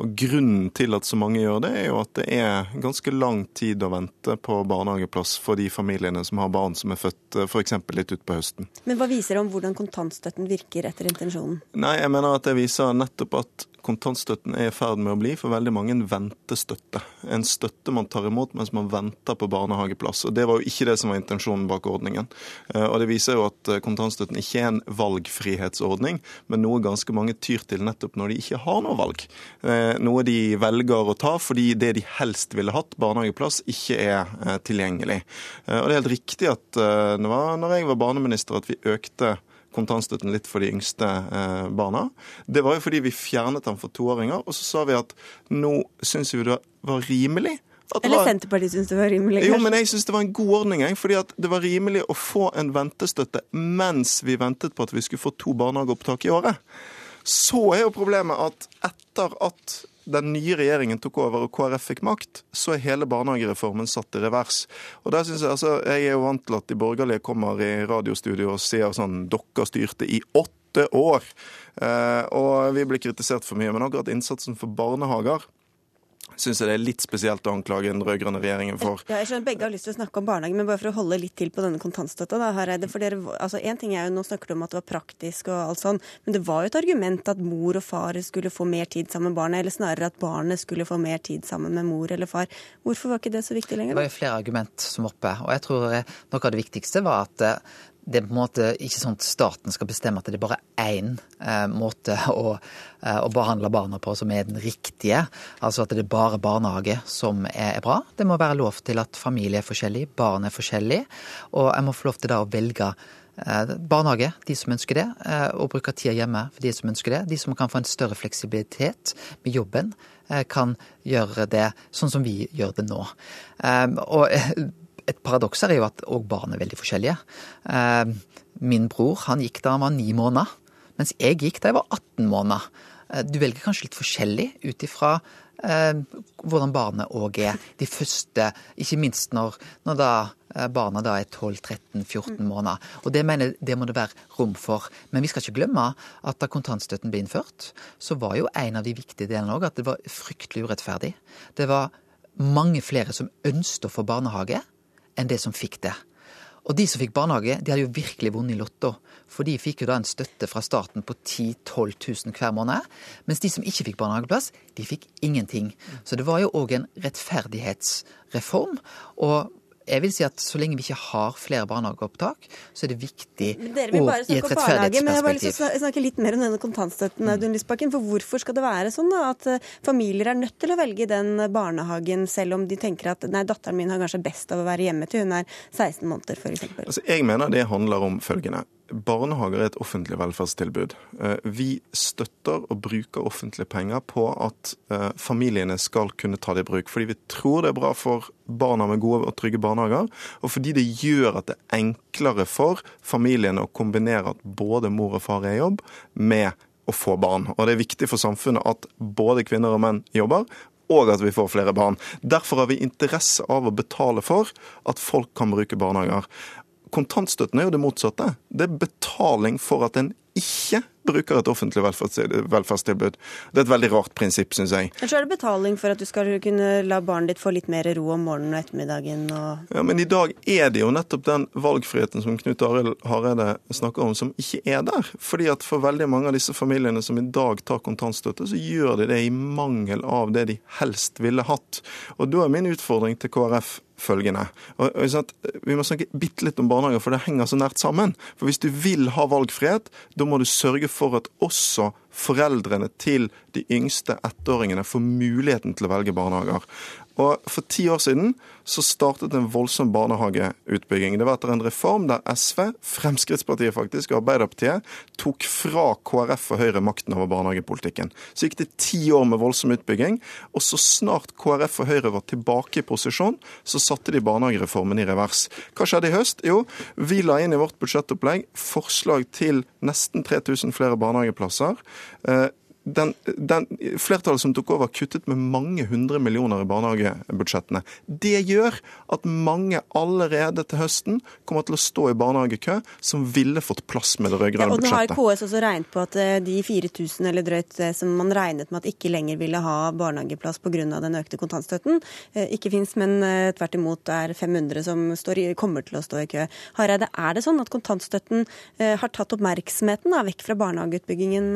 Og Grunnen til at så mange gjør det, er jo at det er ganske lang tid å vente på barnehageplass for de familiene som har barn som er født eh, f.eks. litt utpå høsten. Men hva viser det om hvordan kontantstøtten virker etter intensjonen? Nei, jeg mener at det viser nettopp at kontantstøtten er i ferd med å bli for veldig mange en ventestøtte. En støtte man tar imot mens man venter på barnehageplass. Og Det var jo ikke det som var intensjonen bak ordningen. Eh, og Det viser jo at eh, kontantstøtten ikke er en valgfrihetsordning, men noe ganske mange tyr til nettopp når de ikke har noe valg. Eh, noe de velger å ta fordi det de helst ville hatt, barnehageplass, ikke er tilgjengelig. Og Det er helt riktig at det var når jeg var barneminister at vi økte kontantstøtten litt for de yngste barna. Det var jo fordi vi fjernet den for toåringer, og så sa vi at nå syns vi det var rimelig. Eller var... Senterpartiet syns det var rimelig? Jo, men jeg syns det var en god ordning. Jeg, fordi det var rimelig å få en ventestøtte mens vi ventet på at vi skulle få to barnehageopptak i året. Så er jo problemet at etter at den nye regjeringen tok over og KrF fikk makt, så er hele barnehagereformen satt i revers. Og der synes Jeg altså, jeg er jo vant til at de borgerlige kommer i radiostudio og sier sånn Dere styrte i åtte år. Eh, og vi blir kritisert for mye. Men akkurat innsatsen for barnehager syns jeg det er litt spesielt å anklage den rød-grønne regjeringen for. Ja, jeg skjønner Begge har lyst til å snakke om barnehage, men bare for å holde litt til på denne kontantstøtta. da, Hareide, for dere, altså en ting er jo, Nå snakker du om at det var praktisk og alt sånn, men det var jo et argument at mor og far skulle få mer tid sammen med barnet, eller snarere at barnet skulle få mer tid sammen med mor eller far. Hvorfor var ikke det så viktig lenger? Da? Det var jo flere argument som var oppe, og jeg tror noe av det viktigste var at eh, det er på en måte ikke sånn at staten skal bestemme at det er bare én eh, måte å, eh, å, behandle barna på som er den riktige. Altså at det er bare barnehage som er, er, bra. Det må være lov til at familie er forskjellig, barn er forskjellig. Og jeg må få lov til da å velge eh, barnehage, de som ønsker det, eh, og bruke tida hjemme for de som ønsker det. De som kan få en større fleksibilitet med jobben, kan gjøre det sånn som vi gjør det nå. Og et paradoks er jo at òg barn er veldig forskjellige. Eh, min bror han gikk da han var ni måneder, mens jeg gikk da jeg var 18 måneder. Eh, du velger kanskje litt forskjellig ut ifra eh, hvordan barnet òg er. De første, ikke minst når, når da barna da er 12-13-14 mm. måneder. Og det mener det må det være rom for. Men vi skal ikke glemme at da kontantstøtten ble innført, så var jo en av de viktige delene òg at det var fryktelig urettferdig. Det var mange flere som ønsket å få barnehage enn det som fikk det. Og de som fikk barnehage, de hadde jo virkelig vunnet i Lotto. For de fikk jo da en støtte fra staten på 10 000-12 000 hver måned. Mens de som ikke fikk barnehageplass, de fikk ingenting. Så det var jo òg en rettferdighetsreform. Og jeg vil si at så lenge vi ikke har flere barnehageopptak, så er det viktig å gi et rettferdighetsperspektiv. Men jeg har bare lyst til å snakke litt mer om denne kontantstøtten, Audun Lysbakken. For hvorfor skal det være sånn da, at eh, familier er nødt til å velge den barnehagen, selv om de tenker at nei, datteren min har kanskje best av å være hjemme til hun er 16 måneder, f.eks.? Altså, jeg mener det handler om følgende. Barnehager er et offentlig velferdstilbud. Eh, vi støtter og bruker offentlige penger på at eh, familiene skal kunne ta det i bruk. Fordi vi tror det er bra for barna med gode og trygge barnehager, og fordi det gjør at det er enklere for familiene å kombinere at både mor og far er i jobb, med å få barn. Og det er viktig for samfunnet at både kvinner og menn jobber, og at vi får flere barn. Derfor har vi interesse av å betale for at folk kan bruke barnehager. Kontantstøtten er jo det motsatte. Det er betaling for at en ikke bruker et offentlig velferdstilbud. Det er et veldig rart prinsipp, syns jeg. Men så er det betaling for at du skal kunne la barnet ditt få litt mer ro om morgenen og ettermiddagen. Og... Ja, Men i dag er det jo nettopp den valgfriheten som Knut Arild Hareide snakker om, som ikke er der. Fordi at for veldig mange av disse familiene som i dag tar kontantstøtte, så gjør de det i mangel av det de helst ville hatt. Og da er min utfordring til KrF følgende. Og, og, vi må snakke bitte litt om barnehager, for det henger så nært sammen. For Hvis du vil ha valgfrihet, da må du sørge for at også foreldrene til de yngste ettåringene får muligheten til å velge barnehager. Og For ti år siden så startet en voldsom barnehageutbygging. Det var etter en reform der SV, Fremskrittspartiet faktisk, og Arbeiderpartiet tok fra KrF og Høyre makten over barnehagepolitikken. Så gikk det ti år med voldsom utbygging, og så snart KrF og Høyre var tilbake i posisjon, så satte de barnehagereformen i revers. Hva skjedde i høst? Jo, vi la inn i vårt budsjettopplegg forslag til nesten 3000 flere barnehageplasser. Den, den, flertallet som tok over, kuttet med mange hundre millioner i barnehagebudsjettene. Det gjør at mange allerede til høsten kommer til å stå i barnehagekø som ville fått plass med det rød-grønne ja, budsjettet. Nå har KS også regnet på at eh, de 4000 eller drøyt eh, som man regnet med at ikke lenger ville ha barnehageplass pga. den økte kontantstøtten, eh, ikke fins, men tvert imot er 500 som i, kommer til å stå i kø. Hareide, er det sånn at kontantstøtten har tatt oppmerksomheten da, vekk fra barnehageutbyggingen?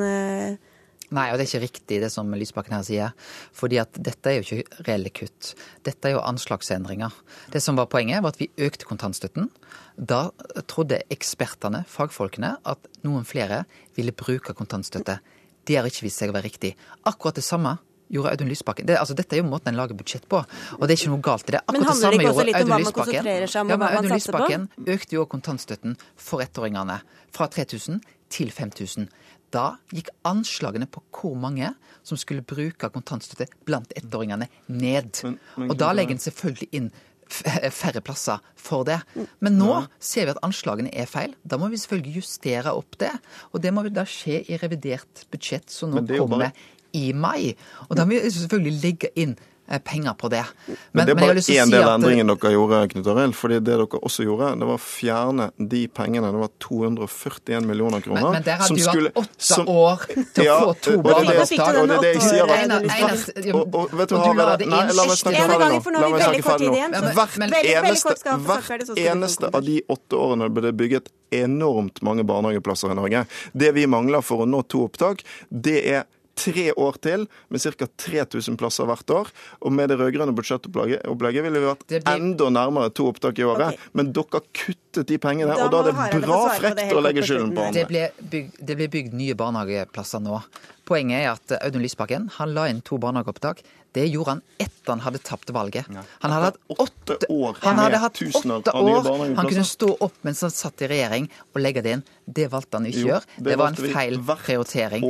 Nei, og det er ikke riktig det som Lysbakken her sier. Fordi at dette er jo ikke reelle kutt. Dette er jo anslagsendringer. Det som var poenget, var at vi økte kontantstøtten. Da trodde ekspertene, fagfolkene, at noen flere ville bruke kontantstøtte. Det har ikke vist seg å være riktig. Akkurat det samme gjorde Audun Lysbakken. Det, altså, dette er jo måten en lager budsjett på, og det er ikke noe galt i det. Akkurat men handler det ikke også litt om hva man konsentrerer seg om, og hva man satser på? Audun Lysbakken økte jo kontantstøtten for ettåringene fra 3000 til 5000. Da gikk anslagene på hvor mange som skulle bruke kontantstøtte blant ettåringene, ned. Men, men, og da legger en selvfølgelig inn færre plasser for det. Men nå ser vi at anslagene er feil. Da må vi selvfølgelig justere opp det. Og det må da skje i revidert budsjett som nå kommer i mai. Og da må vi selvfølgelig legge inn Eh, penger på det. Men, men det er bare én si del av endringen dere gjorde, Knut Arild. fordi det dere også gjorde, det var å fjerne de pengene. Det var 241 millioner kroner. Men, men der hadde du skulle, hatt åtte som, år til å ja, få to barnehageopptak. Og det er det jeg sier at og, og, vet du, hva, Nei, la meg snakke ferdig nå. La meg snakke ferdig nå. Hvert eneste, hvert eneste av de åtte årene ble det bygget enormt mange barnehageplasser i Norge. Det vi mangler for å nå to opptak, det er tre år til med ca. 3000 plasser hvert år. Og med det rød-grønne budsjettopplegget ville vi vært blir... enda nærmere to opptak i året. Okay. Men dere kuttet de pengene, da og da er det bra frekt å legge skylden på andre. Det ble, bygd, det ble bygd nye barnehageplasser nå. Poenget er at Audun Lysbakken han la inn to barnehageopptak. Det gjorde han etter han hadde tapt valget. Han hadde hatt åtte år. Han hadde hatt åtte år. Han kunne stå opp mens han satt i regjering og legge det inn. Det valgte han ikke å gjøre. Det var en feil prioritering.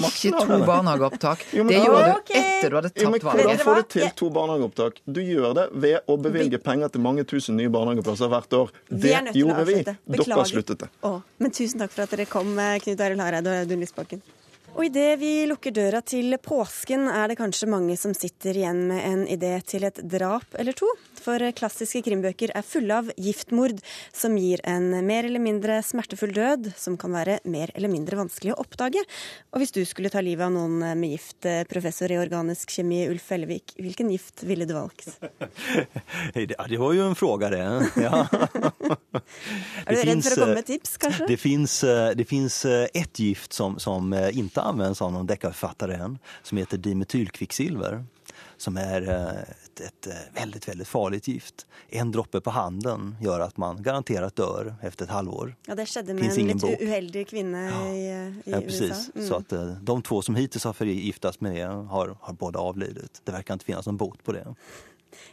Ikke to barnehageopptak. Det gjorde du etter du hadde tapt valget. Hvordan får du til to barnehageopptak? Du gjør det ved å bevilge penger til mange tusen nye barnehageplasser hvert år. Det gjorde vi. Dere sluttet det. Men tusen takk for at dere kom, Knut Arild Hareide og Audun Lysbakken. Og idet vi lukker døra til påsken, er det kanskje mange som sitter igjen med en idé til et drap eller to. For klassiske krimbøker er fulle av giftmord som gir en mer eller mindre smertefull død, som kan være mer eller mindre vanskelig å oppdage. Og hvis du skulle ta livet av noen med gift, professor i organisk kjemi Ulf Ellevik, hvilken gift ville du valgt? Ja, det var jo en fråga, det. Ja. er du redd for å komme med tips, kanskje? Det fins ett eh, eh, gift som, som eh, ikke anvendes av noen deckarförfattare än, som heter dimetylkvicksilver. Som er et, et veldig, veldig farlig gift. En droppe på handen gjør at man garanterat dør etter et halvår. Ja, Det skjedde med en litt bok. uheldig kvinne ja. i, i ja, USA. Mm. Så at de to som hittil har forgiftet med det, har, har både avlidet. Det virker ikke finnes noen bot på det.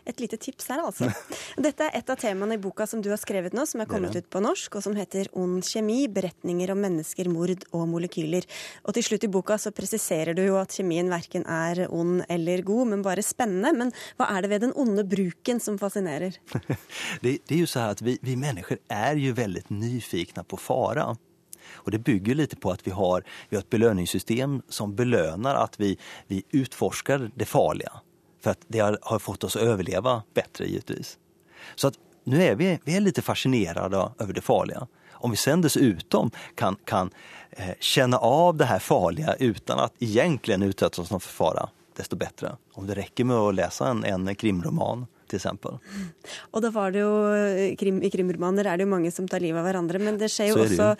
Et lite tips her, altså. Dette er et av temaene i boka som du har skrevet nå, som er kommet ut på norsk, og som heter Ond kjemi beretninger om mennesker, mord og molekyler. Og til slutt i boka så presiserer du jo at kjemien verken er ond eller god, men bare spennende. Men hva er det ved den onde bruken som fascinerer? det, det, er jo så at vi, vi mennesker er jo veldig nyfikne på fare. Og Det bygger litt på at vi har, vi har et belønningssystem som belønner at vi, vi utforsker det farlige. For att det har, fått oss å overleve bedre, givetvis. Så att nu är vi, vi är lite fascinerade över det farlige. Om vi sen dessutom kan, kan eh, känna av det her farlige uten at egentlig utsette oss for fara, desto bedre. Om det rekker med å lese en, en krimroman eksempel. Og da var det jo, eh, krim, I krimromaner er det jo mange som tar livet av hverandre, men det skjer jo også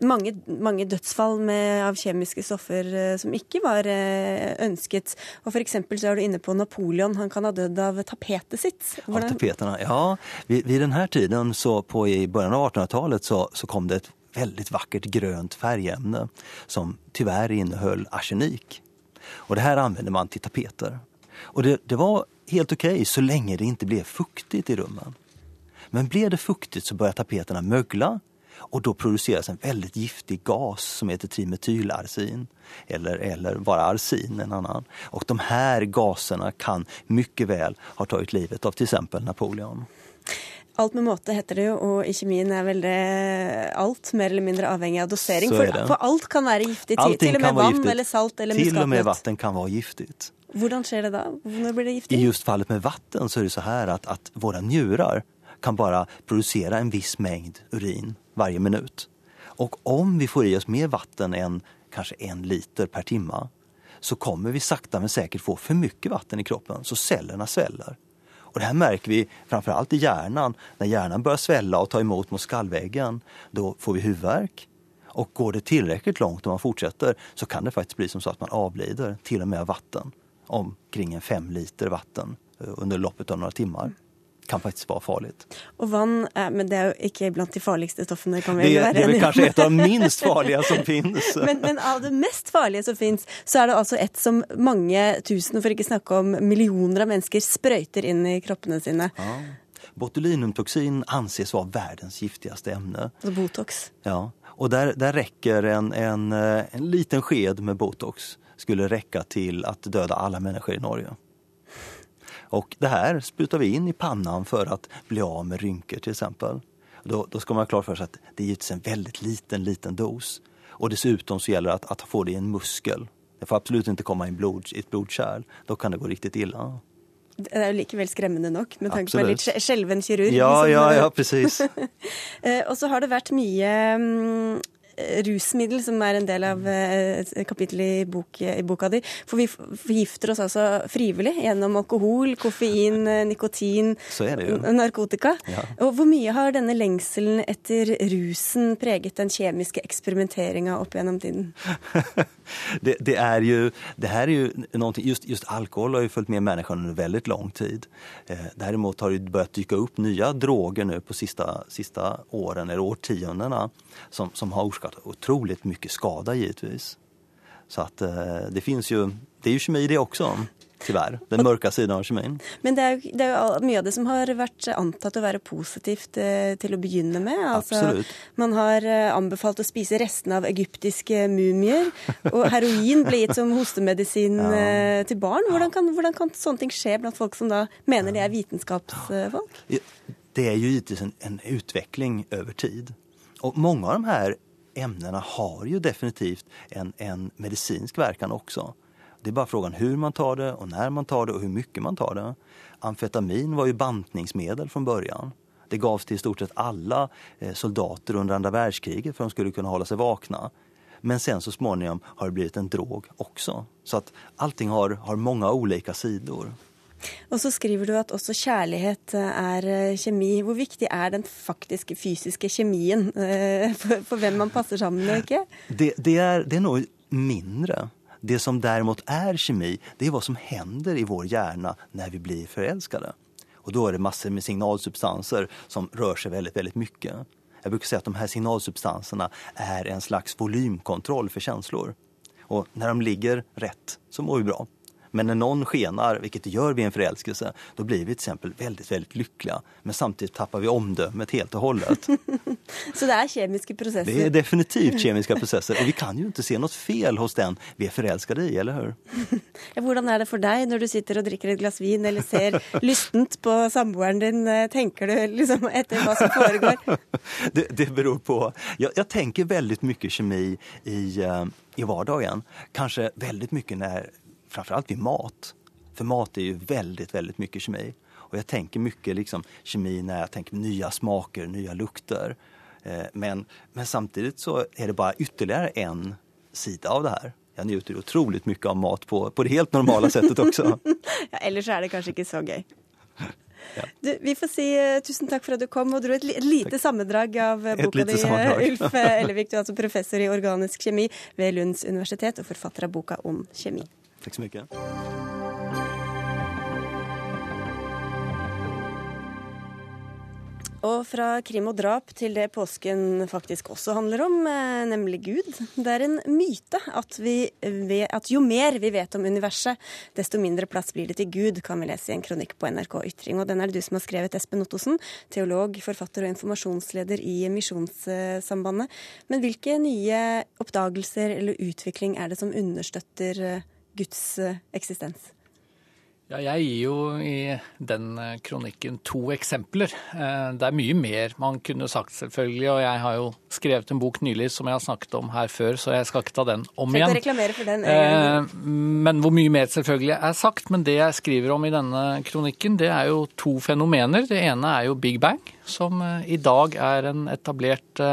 mange, mange dødsfall med, av kjemiske stoffer uh, som ikke var uh, ønsket. Og F.eks. så er du inne på Napoleon. Han kan ha dødd av tapetet sitt. Hvordan... Av tapetene, ja. Ved, ved denne tiden, så på, i begynnelsen av 1800-tallet, så, så, kom det et veldig vakkert grønt fargeemne som dessverre inneholdt arsenikk. Og det her anvender man til tapeter. Og det, det var helt ok så lenge det ikke ble fuktig i rommet. Men ble det fuktig, så begynte tapetene møgle og da produseres en veldig giftig gas som heter trimetylarsin. Eller, eller bara arsin, en annen. Og de her gasene kan mye vel ha tatt livet av till exempel Napoleon. Alt med måte heter det jo, og i kjemien er vel det alt mer eller mindre avhengig av dosering. For, for, alt kan være giftig. Til, til og med vann giftigt. eller salt eller muskatnøtt. Til og med vann kan være giftig. Hvordan skjer det da? Når blir det giftig? I just fallet med vann så er det så her at, at våre njurer kan bare produsere en viss mengd urin hver minutt. Og om vi får i oss mer vann enn kanskje en liter per time, så kommer vi sakta men sikkert få for mye vann i kroppen, så cellene svelger. Och det här märker vi framförallt i hjärnan. När hjärnan börjar svälla och ta emot mot skallväggen, då får vi huvudvärk. Och går det tillräckligt långt om man fortsätter så kan det faktiskt bli som så att man avlider, till och med av vatten. Omkring en fem liter vatten eh, under loppet av några timmar kan faktisk være farlig. Og vann, men det er jo ikke blant de farligste stoffene. kan vi det, være Det er vel kanskje et av de minst farlige som finnes. men, men, av det mest farlige som finnes, så er det altså et som mange tusen, for ikke snakke om millioner av mennesker, sprøyter inn i kroppene sine. Ja. Botulinumtoksin anses være verdens giftigste emne. Altså Botox. Ja, og der, der rekker en, en, eh, en liten skjed med Botox skulle rekke til å døde alle mennesker i Norge. Och det här sprutar vi in i pannan för att bli av med rynkor till exempel. Då, då ska man ha klart för sig att det är en väldigt liten, liten dos. Och dessutom så gäller det att, att få det i en muskel. Det får absolut inte komma i, blod, i ett blodkärl. Då kan det gå riktigt illa. Det er jo likevel skremmende nok, med tanke på en litt skjelven kirurg. Ja, ja, ja, precis. Eh, og så har det vært mye rusmiddel, som er en del av eh, et kapittel i, bok, i, boka di. For vi forgifter oss altså frivillig gjennom alkohol, koffein, eh, nikotin, narkotika. Ja. Og hvor mye har denne lengselen etter rusen preget den kjemiske eksperimenteringa opp gjennom tiden? det, det, er jo, det her er jo noe, just, just alkohol har jo fulgt med menneskene under veldig lang tid. Eh, derimot har det begynt dykke opp nye droger nå på siste, siste årene, eller årtiondene, som, som har orsaka otroligt mycket skada givetvis. Så att eh, det finns ju, det är ju kemi det också. Tyvärr. Den mørke siden av kjemien. Men det er, jo, det er, jo, mye av det som har vært antatt å være positivt eh, til å begynne med. Altså, Absolutt. Man har eh, anbefalt å spise restene av egyptiske mumier. Og heroin ble gitt som hostemedisin ja. til barn. Hvordan kan, hvordan kan, sånne ting skje blant folk som da mener de er vitenskapsfolk? Det er jo gitt en, en utvikling over tid. Og mange av de her emnena har jo definitivt en, en medicinsk verkan også. Det er bare frågan hur man tar det og når man tar det og hvor mye man tar det. Amfetamin var jo bantningsmedel fra början. Det gavs til i stort sett alle eh, soldater under andra världskriget for de skulle kunne holde seg vakna. Men sen så småningom har det blivit en drog også. Så at allting har, har mange ulike sider. Og så skriver du at også kjærlighet eh, er eh, kjemi. Hvor viktig er den faktiske fysiske kjemien eh, for, for hvem man passer sammen med ikke? Det, det, er, det er noe mindre. Det som derimot er kjemi, det er hva som hender i vår hjerne når vi blir forelskede. Og da er det masse med signalsubstanser som rører seg veldig, veldig mye. Jeg bruker si at de her signalsubstansene er en slags volymkontroll for følelser. Og når de ligger rett, så mår vi bra. Men når noen skenar, vilket det gjør vid en förälskelse, då blir vi till exempel väldigt, väldigt lyckliga. Men samtidig tappar vi omdömet helt og hållet. Så det er kjemiske prosesser? Det er definitivt kjemiske prosesser. Og vi kan jo ikke se noe fel hos den vi er forelsket i, eller hur? Ja, hvordan er det for deg når du sitter og drikker et glass vin eller ser lystent på samboeren din? Tenker du liksom etter hva som foregår? Det, det beror på. Jeg, jeg tenker veldig mye kjemi i, uh, i hverdagen. Kanskje veldig mye når framförallt vid mat. För mat är ju väldigt, väldigt mycket kemi. Och jag tänker mycket liksom, kemi när jag tänker nya smaker, nya lukter. Eh, men, men samtidigt så är det bara ytterligare en sida av det her. Jeg njuter utrolig mye av mat på, på det helt normale settet også. ja, ellers er det kanskje ikke så gøy. Ja. Du, vi får si tusen takk for at du kom og dro et, lite takk. sammendrag av uh, boka di, uh, Ulf Ellevik. Du er altså professor i organisk kjemi ved Lunds universitet og forfatter av boka om kjemi. Tack så mycket. Og fra krim og drap til det påsken faktisk også handler om, eh, nemlig Gud. Det er en myte at, vi, at, jo mer vi vet om universet, desto mindre plass blir det til Gud, kan vi lese i en kronikk på NRK Ytring. Og den er det du som har skrevet, Espen Ottosen, teolog, forfatter og informasjonsleder i Misjonssambandet. Men hvilke nye oppdagelser eller utvikling er det som understøtter eh, Guds eh, eksistens? Ja, jeg gir jo i den eh, kronikken to eksempler. Eh, det er mye mer man kunne sagt, selvfølgelig. Og jeg har jo skrevet en bok nylig som jeg har snakket om her før, så jeg skal ikke ta den om igjen. den. Men hvor mye mer selvfølgelig er sagt. Men det jeg skriver om i denne kronikken, det er jo to fenomener. Det ene er jo Big Bang, som i dag er en etablert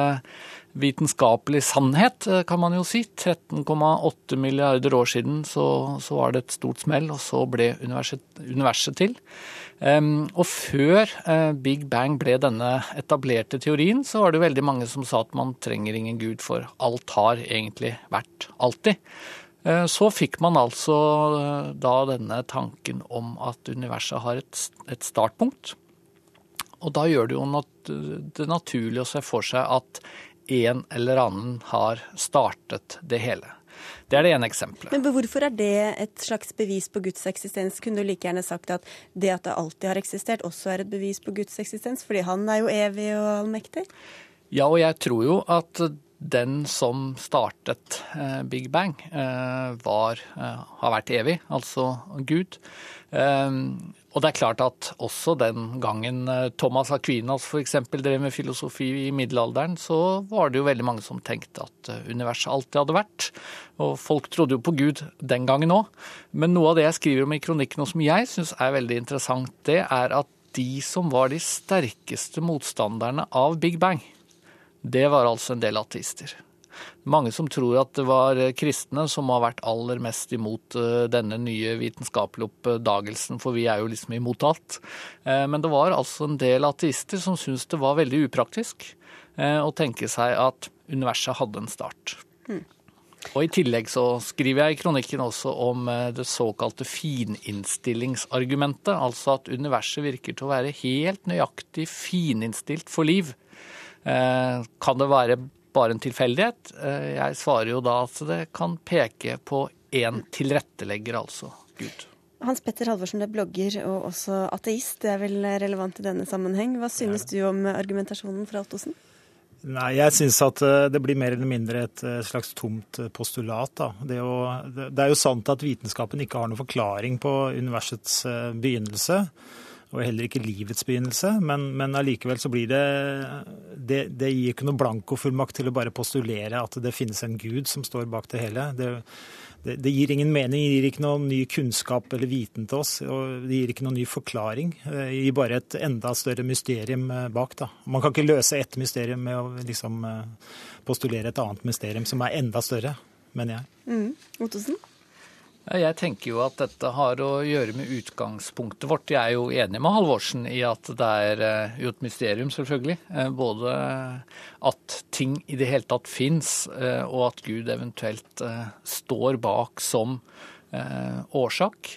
vitenskapelig sannhet, eh, kan man jo si. 13,8 milliarder år siden så, så, var det et stort smell, og så ble universet, universet til. Um, og før uh, Big Bang ble denne etablerte teorien, så var det veldig mange som sa at man trenger ingen gud, for alt har egentlig vært alltid. Uh, så fikk man altså uh, da denne tanken om at universet har et, et startpunkt. Og da gjør det jo nat det naturlig å se for seg at en eller annen har startet det hele. Det er det ene eksempelet. Men hvorfor er det et slags bevis på Guds eksistens? Kunne du like gjerne sagt at det at det alltid har eksistert, også er et bevis på Guds eksistens? Fordi han er jo evig og allmektig? Ja, og jeg tror jo at den som startet eh, Big Bang, eh, var, eh, har vært evig, altså Gud. Og det er klart at også den gangen eh, Thomas Aquinas f.eks. drev med filosofi i middelalderen, så var det jo veldig mange som tenkte at eh, universet alltid hadde vært. Og folk trodde jo på Gud den gangen òg. Men noe av det jeg skriver om i kronikken og som jeg syns er veldig interessant, det er at de som var de sterkeste motstanderne av Big Bang, det var altså en del ateister mange som tror at det var eh, kristne som har vært aller mest imot eh, denne nye vitenskapelige oppdagelsen, for vi er jo liksom imot alt. Eh, men det var altså en del ateister som syntes det var veldig upraktisk å tenke seg at universet hadde en start. Mm. Og I tillegg så skriver jeg i kronikken også om det såkalte fininnstillingsargumentet. Altså at universet virker til å være helt nøyaktig fininnstilt for liv. Kan det være bare en tilfeldighet. Eh, jeg svarer jo da at det kan peke på én tilrettelegger, altså Gud. Hans Petter Halvorsen, du er blogger og også ateist. Det er vel relevant i denne sammenheng. Hva synes du om argumentasjonen fra Ottosen? Nei, Jeg syns at eh, det blir mer eller mindre et eh, slags tomt postulat. Da. Det, å, det er jo sant at vitenskapen ikke har noen forklaring på universets begynnelse og heller ikke livets begynnelse. Men, men allikevel så blir det, det Det gir ikke noe blankofullmakt til å bare postulere at det finnes en gud som står bak det hele. Det, det, det, gir ingen mening, det gir ikke noe ny kunnskap eller viten til oss. og Det gir ikke noen ny forklaring. Det gir bare et enda større mysterium eh, bak. Da. Man kan ikke løse ett mysterium med å liksom eh, postulere et annet mysterium som er enda større, mener jeg. Mm. Ottosen? Jeg tenker jo at dette har å gjøre med utgangspunktet vårt. Jeg er jo enig med Halvorsen i at det er eh, jo et mysterium, selvfølgelig. Eh, både at ting i det hele tatt fins, eh, og at Gud eventuelt står bak som årsak.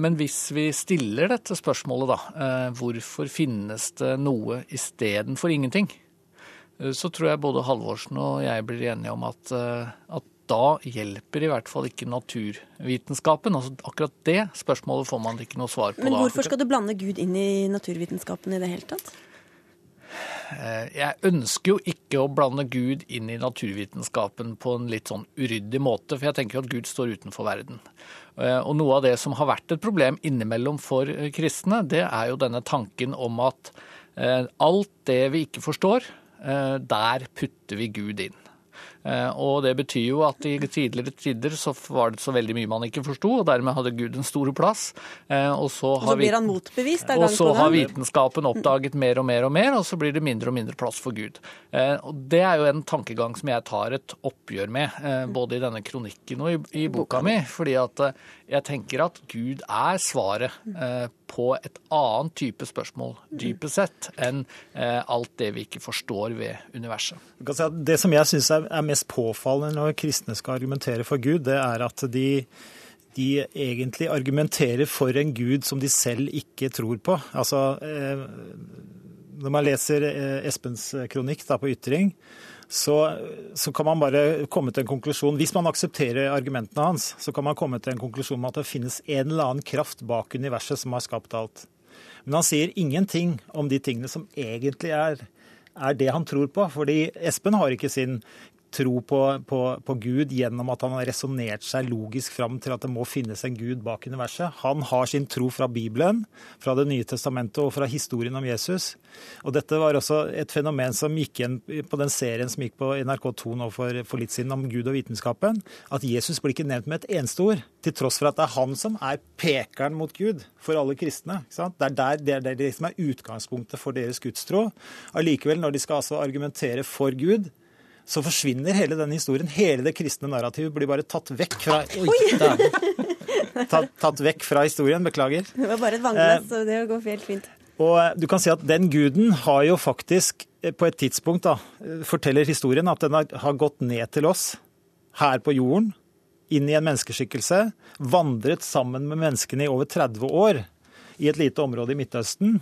Men hvis vi stiller dette spørsmålet, da, hvorfor finnes det noe istedenfor ingenting? Så tror jeg både Halvorsen og jeg blir enige om at, at da hjelper i hvert fall ikke naturvitenskapen. Altså akkurat det spørsmålet får man ikke noe svar på. Men hvorfor skal du blande Gud inn i naturvitenskapen i det hele tatt? Eh, jeg ønsker jo ikke å blande Gud inn i naturvitenskapen på en litt sånn uryddig måte, for jeg tenker jo at Gud står utenfor verden. Eh, og noe av det som har vært et problem innimellom for eh, kristne, det er jo denne tanken om at alt det vi ikke forstår, der putter vi Gud inn. Eh, og det betyr jo at i tidligere tider så var det så veldig mye man ikke forsto, og dermed hadde Gud en stor plass. Eh, og så, og så blir han motbevist gang Og så har vitenskapen oppdaget mer og mer og mer, og så blir det mindre og mindre plass for Gud. Eh, og det er jo en tankegang som jeg tar et oppgjør med, både i denne kronikken og i, i boka mi. fordi at jeg tenker at Gud er svaret på et annet type spørsmål, dypest sett, enn alt det vi ikke forstår ved universet. Det som jeg syns er mest påfallende når kristne skal argumentere for Gud, det er at de, de egentlig argumenterer for en gud som de selv ikke tror på. Altså, eh, når man leser eh, Espens kronikk da, på Ytring, så, så, kan man bare komme til en konklusjon Hvis man aksepterer argumentene hans, så kan man komme til en konklusjon om at det finnes en eller annen kraft bak universet som har skapt alt. Men han sier ingenting om de tingene som egentlig er, er det han tror på. Fordi Espen har ikke sin tro på, på, på, Gud gjennom at han har resonnert seg logisk fram til at det må finnes en Gud bak universet. Han har sin tro fra Bibelen, fra Det nye testamentet og fra historien om Jesus. Og Dette var også et fenomen som gikk igjen på den serien som gikk på NRK2 nå for, for litt siden om Gud og vitenskapen. At Jesus blir ikke nevnt med et eneste ord, til tross for at det er han som er pekeren mot Gud for alle kristne. Det er, der, det, er det som er utgangspunktet for deres gudstro. Allikevel, når de skal altså argumentere for Gud, så forsvinner hele den historien. Hele det kristne narrativet blir bare tatt vekk fra Oi, tatt, tatt, vekk fra historien. Beklager. Det var bare et vannglass, så det går helt fint. Og eh, du kan si at Den guden har jo faktisk eh, på et tidspunkt da, eh, forteller historien at den har gått ned til oss her på jorden, inn i en menneskeskikkelse, vandret sammen med menneskene i over 30 år i et lite område i Midtøsten.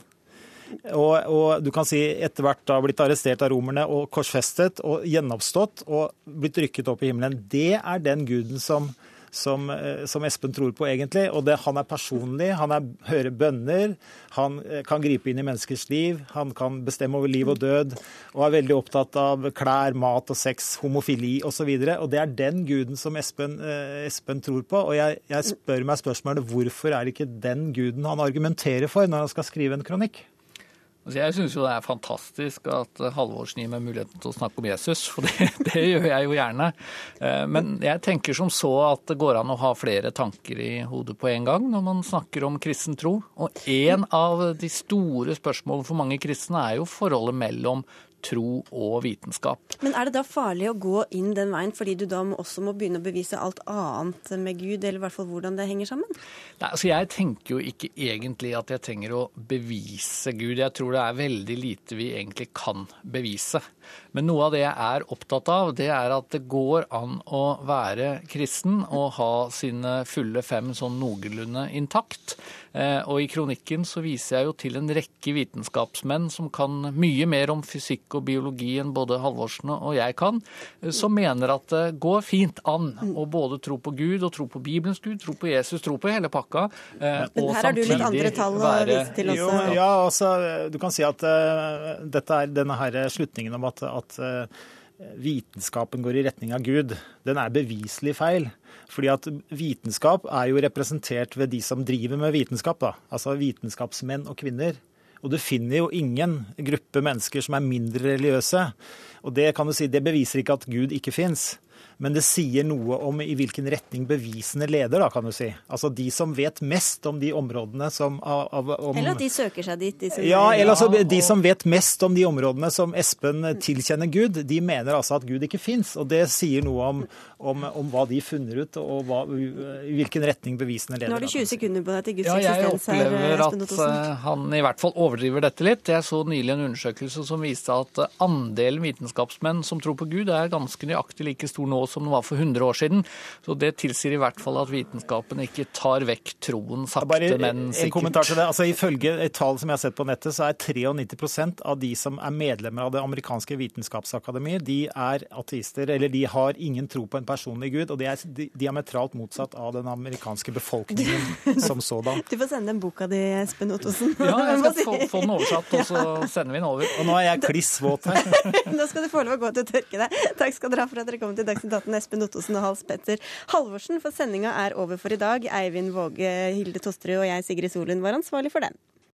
Og, og, du kan si etter hvert da blitt arrestert av romerne og korsfestet og gjenoppstått og blitt rykket opp i himmelen. Det er den guden som, som, eh, som Espen tror på, egentlig. Og det, han er personlig, han er, hører bønner, han eh, kan gripe inn i menneskers liv, han kan bestemme over liv og død, og er veldig opptatt av klær, mat og sex, homofili osv. Og, så og det er den guden som Espen, eh, Espen tror på. Og jeg, jeg spør meg spørsmålet hvorfor er det ikke den guden han argumenterer for når han skal skrive en kronikk? Altså, jeg syns jo det er fantastisk at Halvorsen gir meg muligheten til å snakke om Jesus, for det, det, gjør jeg jo gjerne. Eh, men jeg tenker som så at det går an å ha flere tanker i hodet på en gang når man snakker om kristen tro. Og en av de store spørsmålene for mange kristne er jo forholdet mellom tro og vitenskap. Men er det da farlig å gå inn den veien, fordi du da også må begynne å bevise alt annet med Gud, eller i hvert fall hvordan det henger sammen? Nei, altså Jeg tenker jo ikke egentlig at jeg trenger å bevise Gud. Jeg tror det er veldig lite vi egentlig kan bevise. Men noe av det jeg er opptatt av, det er at det går an å være kristen og ha sine fulle fem sånn noenlunde intakt. Eh, og i kronikken så viser jeg jo til en rekke vitenskapsmenn som kan mye mer om fysikk og biologi enn både Halvorsen og jeg kan, eh, som mener at det går fint an å både tro på Gud og tro på Bibelens Gud, tro på Jesus, tro på hele pakka. Eh, Men her har du litt andre tall å vise til også. Jo, ja, altså, du kan si at uh, dette er denne her slutningen om at, at uh, vitenskapen går i retning av Gud, den er beviselig feil. Fordi at vitenskap er jo representert ved de som driver med vitenskap, da. altså vitenskapsmenn og -kvinner. Og du finner jo ingen gruppe mennesker som er mindre religiøse. Og det kan du si, det beviser ikke at Gud ikke fins men det sier noe om i hvilken retning bevisene leder, da, kan du si. Altså de som vet mest om de områdene som av, om, Eller at de søker seg dit. De ja, eller altså de som vet mest om de områdene som Espen tilkjenner Gud, de mener altså at Gud ikke fins. Og det sier noe om, om, om hva de funner ut, og hva, i hvilken retning bevisene leder. Nå har du 20 sekunder på deg til Guds ja, eksistens her, Jeg opplever at eh, han i hvert fall overdriver dette litt. Jeg så nylig en undersøkelse som viste at andelen vitenskapsmenn som tror på Gud, er ganske nøyaktig like stor nå som den var for 100 år siden. Så det tilsier i hvert fall at vitenskapen ikke tar vekk troen sakte, Bare men sikkert. En kommentar til det. Altså, ifølge et tall som jeg har sett på nettet, så er 93% av de som er medlemmer av det amerikanske vitenskapsakademiet, de er ateister, eller de har ingen tro på en personlig gud. Og det er diametralt motsatt av den amerikanske befolkningen som sådan. Du får sende den boka di, Espen Ottosen. Ja, jeg skal få, få den oversatt, og så sender vi den over. Og nå er jeg kliss våt her. nå skal du få lov å gå til å tørke deg. Takk skal dere ha for at dere kom til Dagsnytt 18, Espen Espen Ottosen og Hals Petter Halvorsen, for sendinga er over for i dag. Eivind Våge, Hilde Tosterud og jeg, Sigrid Solund, var ansvarlig for den.